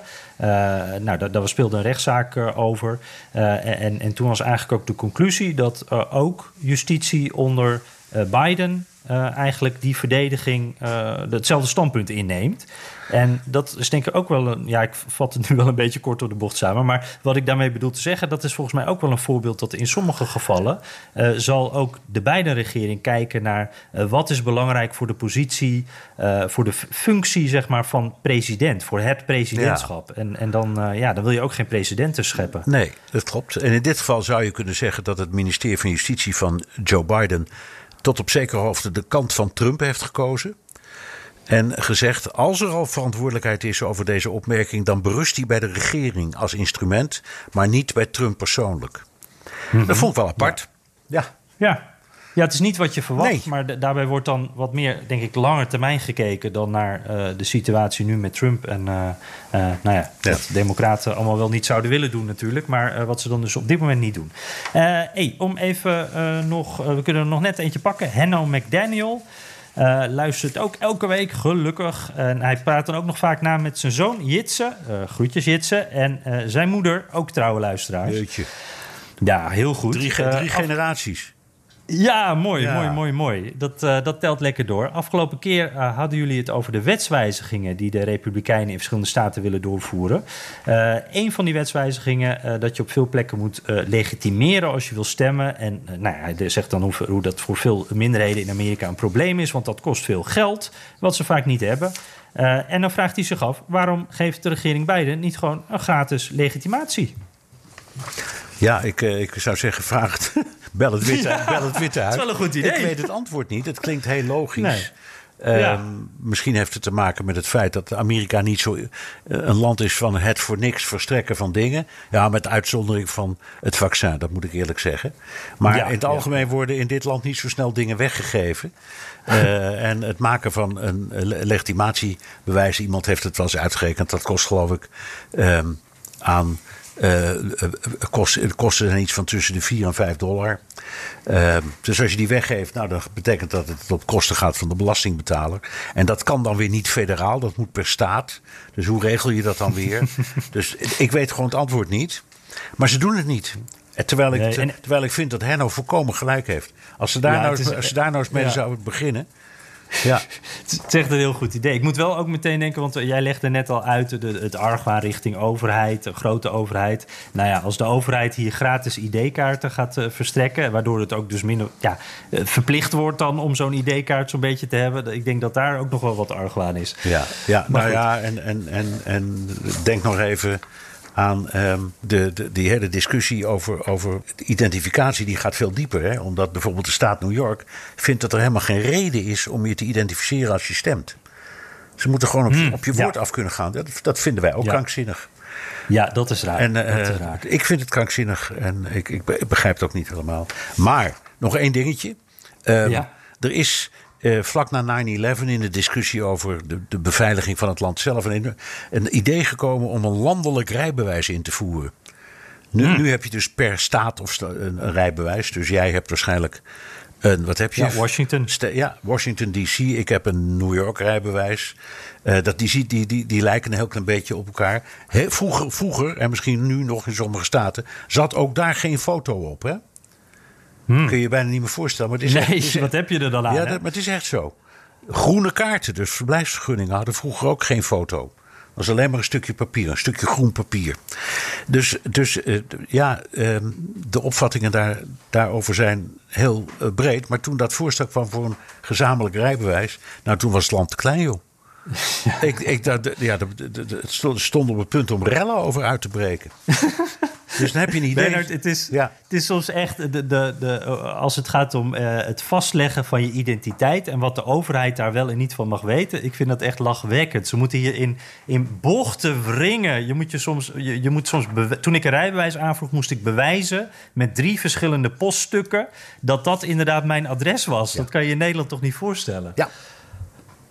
nou, daar, daar speelde een rechtszaak over. en, en toen was eigenlijk ook de conclusie dat ook justitie onder Biden uh, eigenlijk die verdediging uh, hetzelfde standpunt inneemt. En dat is denk ik ook wel een. Ja, ik vat het nu wel een beetje kort door de bocht samen. Maar wat ik daarmee bedoel te zeggen, dat is volgens mij ook wel een voorbeeld dat in sommige gevallen uh, zal ook de beide regering kijken naar wat is belangrijk voor de positie, voor de functie zeg maar, van president, voor het presidentschap. Ja. En, en dan, ja, dan wil je ook geen presidenten scheppen. Nee, dat klopt. En in dit geval zou je kunnen zeggen dat het ministerie van Justitie van Joe Biden tot op zekere hoogte de kant van Trump heeft gekozen. En gezegd, als er al verantwoordelijkheid is over deze opmerking, dan berust die bij de regering als instrument, maar niet bij Trump persoonlijk. Mm -hmm. Dat vond ik wel apart. Ja. ja. Ja, het is niet wat je verwacht, nee. maar daarbij wordt dan wat meer, denk ik, langer termijn gekeken dan naar uh, de situatie nu met Trump. En uh, uh, nou ja, ja. dat democraten allemaal wel niet zouden willen doen natuurlijk, maar wat ze dan dus op dit moment niet doen. hey, om even nog, we kunnen er nog net eentje pakken. Henno McDaniel. Uh, luistert ook elke week, gelukkig. En hij praat dan ook nog vaak na met zijn zoon Jitse. Uh, groetjes Jitse. En uh, zijn moeder, ook trouwe luisteraars. Jeetje. Ja, heel goed. Drie, drie generaties. Ja, mooi, ja. mooi, mooi, mooi. Dat, uh, dat telt lekker door. Afgelopen keer uh, hadden jullie het over de wetswijzigingen die de Republikeinen in verschillende staten willen doorvoeren. Uh, een van die wetswijzigingen dat je op veel plekken moet legitimeren als je wil stemmen. En nou ja, hij zegt dan hoe, hoe, dat voor veel minderheden in Amerika een probleem is, want dat kost veel geld, wat ze vaak niet hebben. en dan vraagt hij zich af, waarom geeft de regering Biden niet gewoon een gratis legitimatie? Ja, ik, ik zou zeggen, vraag het. Bel het Witte, ja, bel het witte uit. Dat is wel een goed idee. Ik weet het antwoord niet. Het klinkt heel logisch. Nee. Ja. Misschien heeft het te maken met het feit dat Amerika niet zo een land is van het voor niks verstrekken van dingen. Ja, met uitzondering van het vaccin, dat moet ik eerlijk zeggen. Maar ja, in het algemeen ja. worden in dit land niet zo snel dingen weggegeven. uh, en het maken van een legitimatiebewijs, iemand heeft het wel eens uitgerekend, dat kost geloof ik um, aan kosten, kosten zijn iets van tussen de 4 en 5 dollar. Uh, dus als je die weggeeft, nou, dan betekent dat het op kosten gaat van de belastingbetaler. En dat kan dan weer niet federaal, dat moet per staat. Dus hoe regel je dat dan weer? dus ik weet gewoon het antwoord niet. Maar ze doen het niet. Terwijl ik, terwijl ik vind dat Henno volkomen gelijk heeft. Als ze daar, ja, nou, is, als ze daar nou eens mee ja. zouden beginnen. Ja, het is echt een heel goed idee. Ik moet wel ook meteen denken, want jij legde net al uit de, het argwaan richting overheid, een grote overheid. Nou ja, als de overheid hier gratis ID-kaarten gaat uh, verstrekken, waardoor het ook dus minder ja, verplicht wordt dan om zo'n ID-kaart zo'n beetje te hebben. Ik denk dat daar ook nog wel wat argwaan is. Ja, ja maar nou ja, en, en, en, en denk nog even aan um, de, de, die hele discussie over, over identificatie. Die gaat veel dieper. Hè? Omdat bijvoorbeeld de staat New York vindt dat er helemaal geen reden is om je te identificeren als je stemt. Ze moeten gewoon op, hmm, op je woord ja. af kunnen gaan. Dat, dat, vinden wij ook ja. krankzinnig. Ja, dat is raar. En eh, dat is raar. ik vind het krankzinnig en ik, ik, be- ik begrijp het ook niet helemaal. Maar nog één dingetje. Ehm, Ja. Er is eh, vlak na 9-11 in de discussie over de, de beveiliging van het land zelf een, een idee gekomen om een landelijk rijbewijs in te voeren. Nu, Hmm. nu heb je dus per staat of sta- een, een rijbewijs. Dus jij hebt waarschijnlijk een, wat heb je? Ja, Washington. Ja, Washington DC. Ik heb een New York rijbewijs. Eh, dat, die, die, die, die lijken een heel klein beetje op elkaar. He- vroeger, vroeger, en misschien nu nog in sommige staten, zat ook daar geen foto op. Hè? Kun je je bijna niet meer voorstellen. Maar het is echt- Hmm. Nee, het is wat heb je er dan aan? ja, dat, maar het is echt zo. Groene kaarten, dus verblijfsvergunningen, hadden vroeger ook geen foto. Dat was alleen maar een stukje papier, een stukje groen papier. Dus, dus eh, ja, ehm, de opvattingen daar, daarover zijn heel eh, breed. Maar toen dat voorstel kwam voor een gezamenlijk rijbewijs, nou toen was het land te klein, joh. Ik, ik, dat, ja, dat- dat- dat- het stond- stond op het punt om rellen over uit te breken. dus dan heb je een idee. Bernard, het is, Ja. het is soms echt, de, de, de, als het gaat om eh, het vastleggen van je identiteit en wat de overheid daar wel en niet van mag weten, ik vind dat echt lachwekkend. Ze moeten hier in, in bochten wringen. Je moet je soms, je, je moet soms Toen ik een rijbewijs aanvroeg, moest ik bewijzen met drie verschillende poststukken dat dat inderdaad mijn adres was. Dat kan je in Nederland toch niet voorstellen? Ja,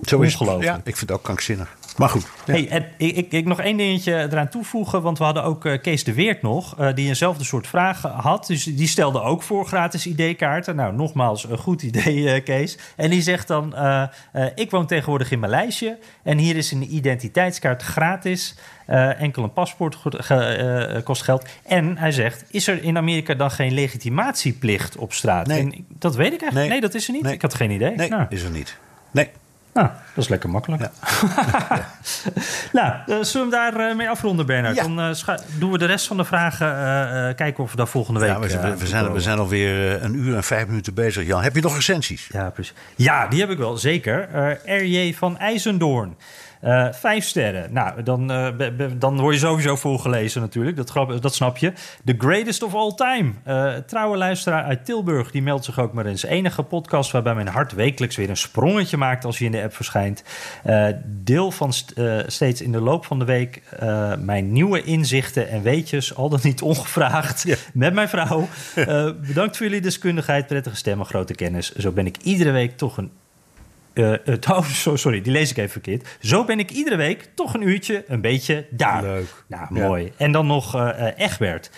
zo is het. Ja, ik vind het ook krankzinnig. Maar goed. Ja. Hey, en ik, ik, ik nog één dingetje eraan toevoegen. Want we hadden ook eh, Kees de Weert nog. eh, die eenzelfde soort vragen had. Dus die stelde ook voor gratis ID-kaarten. Nou, nogmaals, een goed idee, eh, Kees. En die zegt dan: eh, eh, Ik woon tegenwoordig in Maleisië. En hier is een identiteitskaart gratis. Eh, enkel een paspoort ge- eh, kost geld. En hij zegt: Is er in Amerika dan geen legitimatieplicht op straat? Nee. En dat weet ik eigenlijk. Nee, Nee. dat is er niet. Nee. Ik had geen idee. Nee, Nou. is er niet. Nee. Nou, dat is lekker makkelijk. nou, eh, zullen we daar eh, mee afronden, Bernard? Ja. Dan eh, doen we de rest van de vragen. kijken of we daar volgende week... Ja, we, zijn, we zijn alweer een uur en vijf minuten bezig. Jan, heb je nog recensies? Ja, precies. Ja, die heb ik wel, zeker. R.J. van IJzendoorn. Eh, vijf sterren. Nou, dan, eh, be- be- dan word je sowieso voorgelezen natuurlijk. Dat, grap, dat snap je. The greatest of all time. Eh, trouwe luisteraar uit Tilburg. Die meldt zich ook maar eens. Enige podcast waarbij mijn hart wekelijks weer een sprongetje maakt als hij in de app verschijnt. Deel van st- steeds in de loop van de week mijn nieuwe inzichten en weetjes. Al dan niet ongevraagd. Ja. Met mijn vrouw. Bedankt voor jullie deskundigheid, prettige stem en grote kennis. Zo ben ik iedere week toch een eh, het- oh, so- sorry, die lees ik even verkeerd. Zo ben ik iedere week toch een uurtje een beetje daar. Leuk. Nou, Ja. mooi. En dan nog eh, Egbert.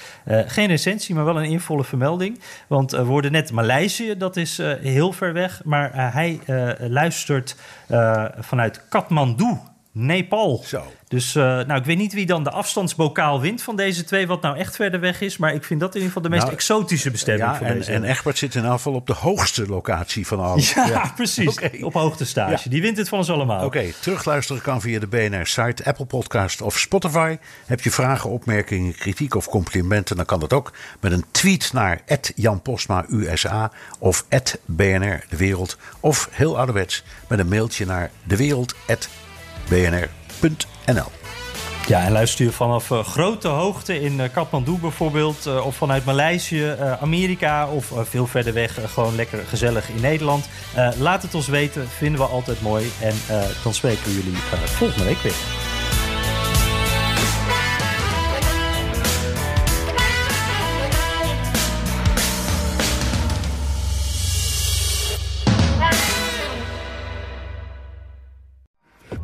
Geen recensie, maar wel een involle vermelding. Want we hoorden net Maleisië, dat is heel ver weg. Maar hij luistert vanuit Kathmandu, Nepal. Zo. Dus eh, nou, ik weet niet wie dan de afstandsbokaal wint van deze twee, wat nou echt verder weg is. Maar ik vind dat in ieder geval de meest Nou, exotische bestemming Ja, van en, deze. en Egbert zit in afval op de hoogste locatie van alle. ja, precies. Op hoogtestage. Ja. Die wint het van ons allemaal. Oké, terugluisteren kan via de BNR-site, Apple Podcast of Spotify. Heb je vragen, opmerkingen, kritiek of complimenten... dan kan dat ook met een tweet naar Jan Postma USA of BNR De Wereld. Of heel ouderwets met een mailtje naar dewereld.bnr.nl. Ja, en luister je vanaf eh, grote hoogte in eh, Kathmandu bijvoorbeeld, eh, of vanuit Maleisië, Amerika of veel verder weg, gewoon lekker gezellig in Nederland. Laat het ons weten, vinden we altijd mooi. En dan spreken we jullie volgende week weer.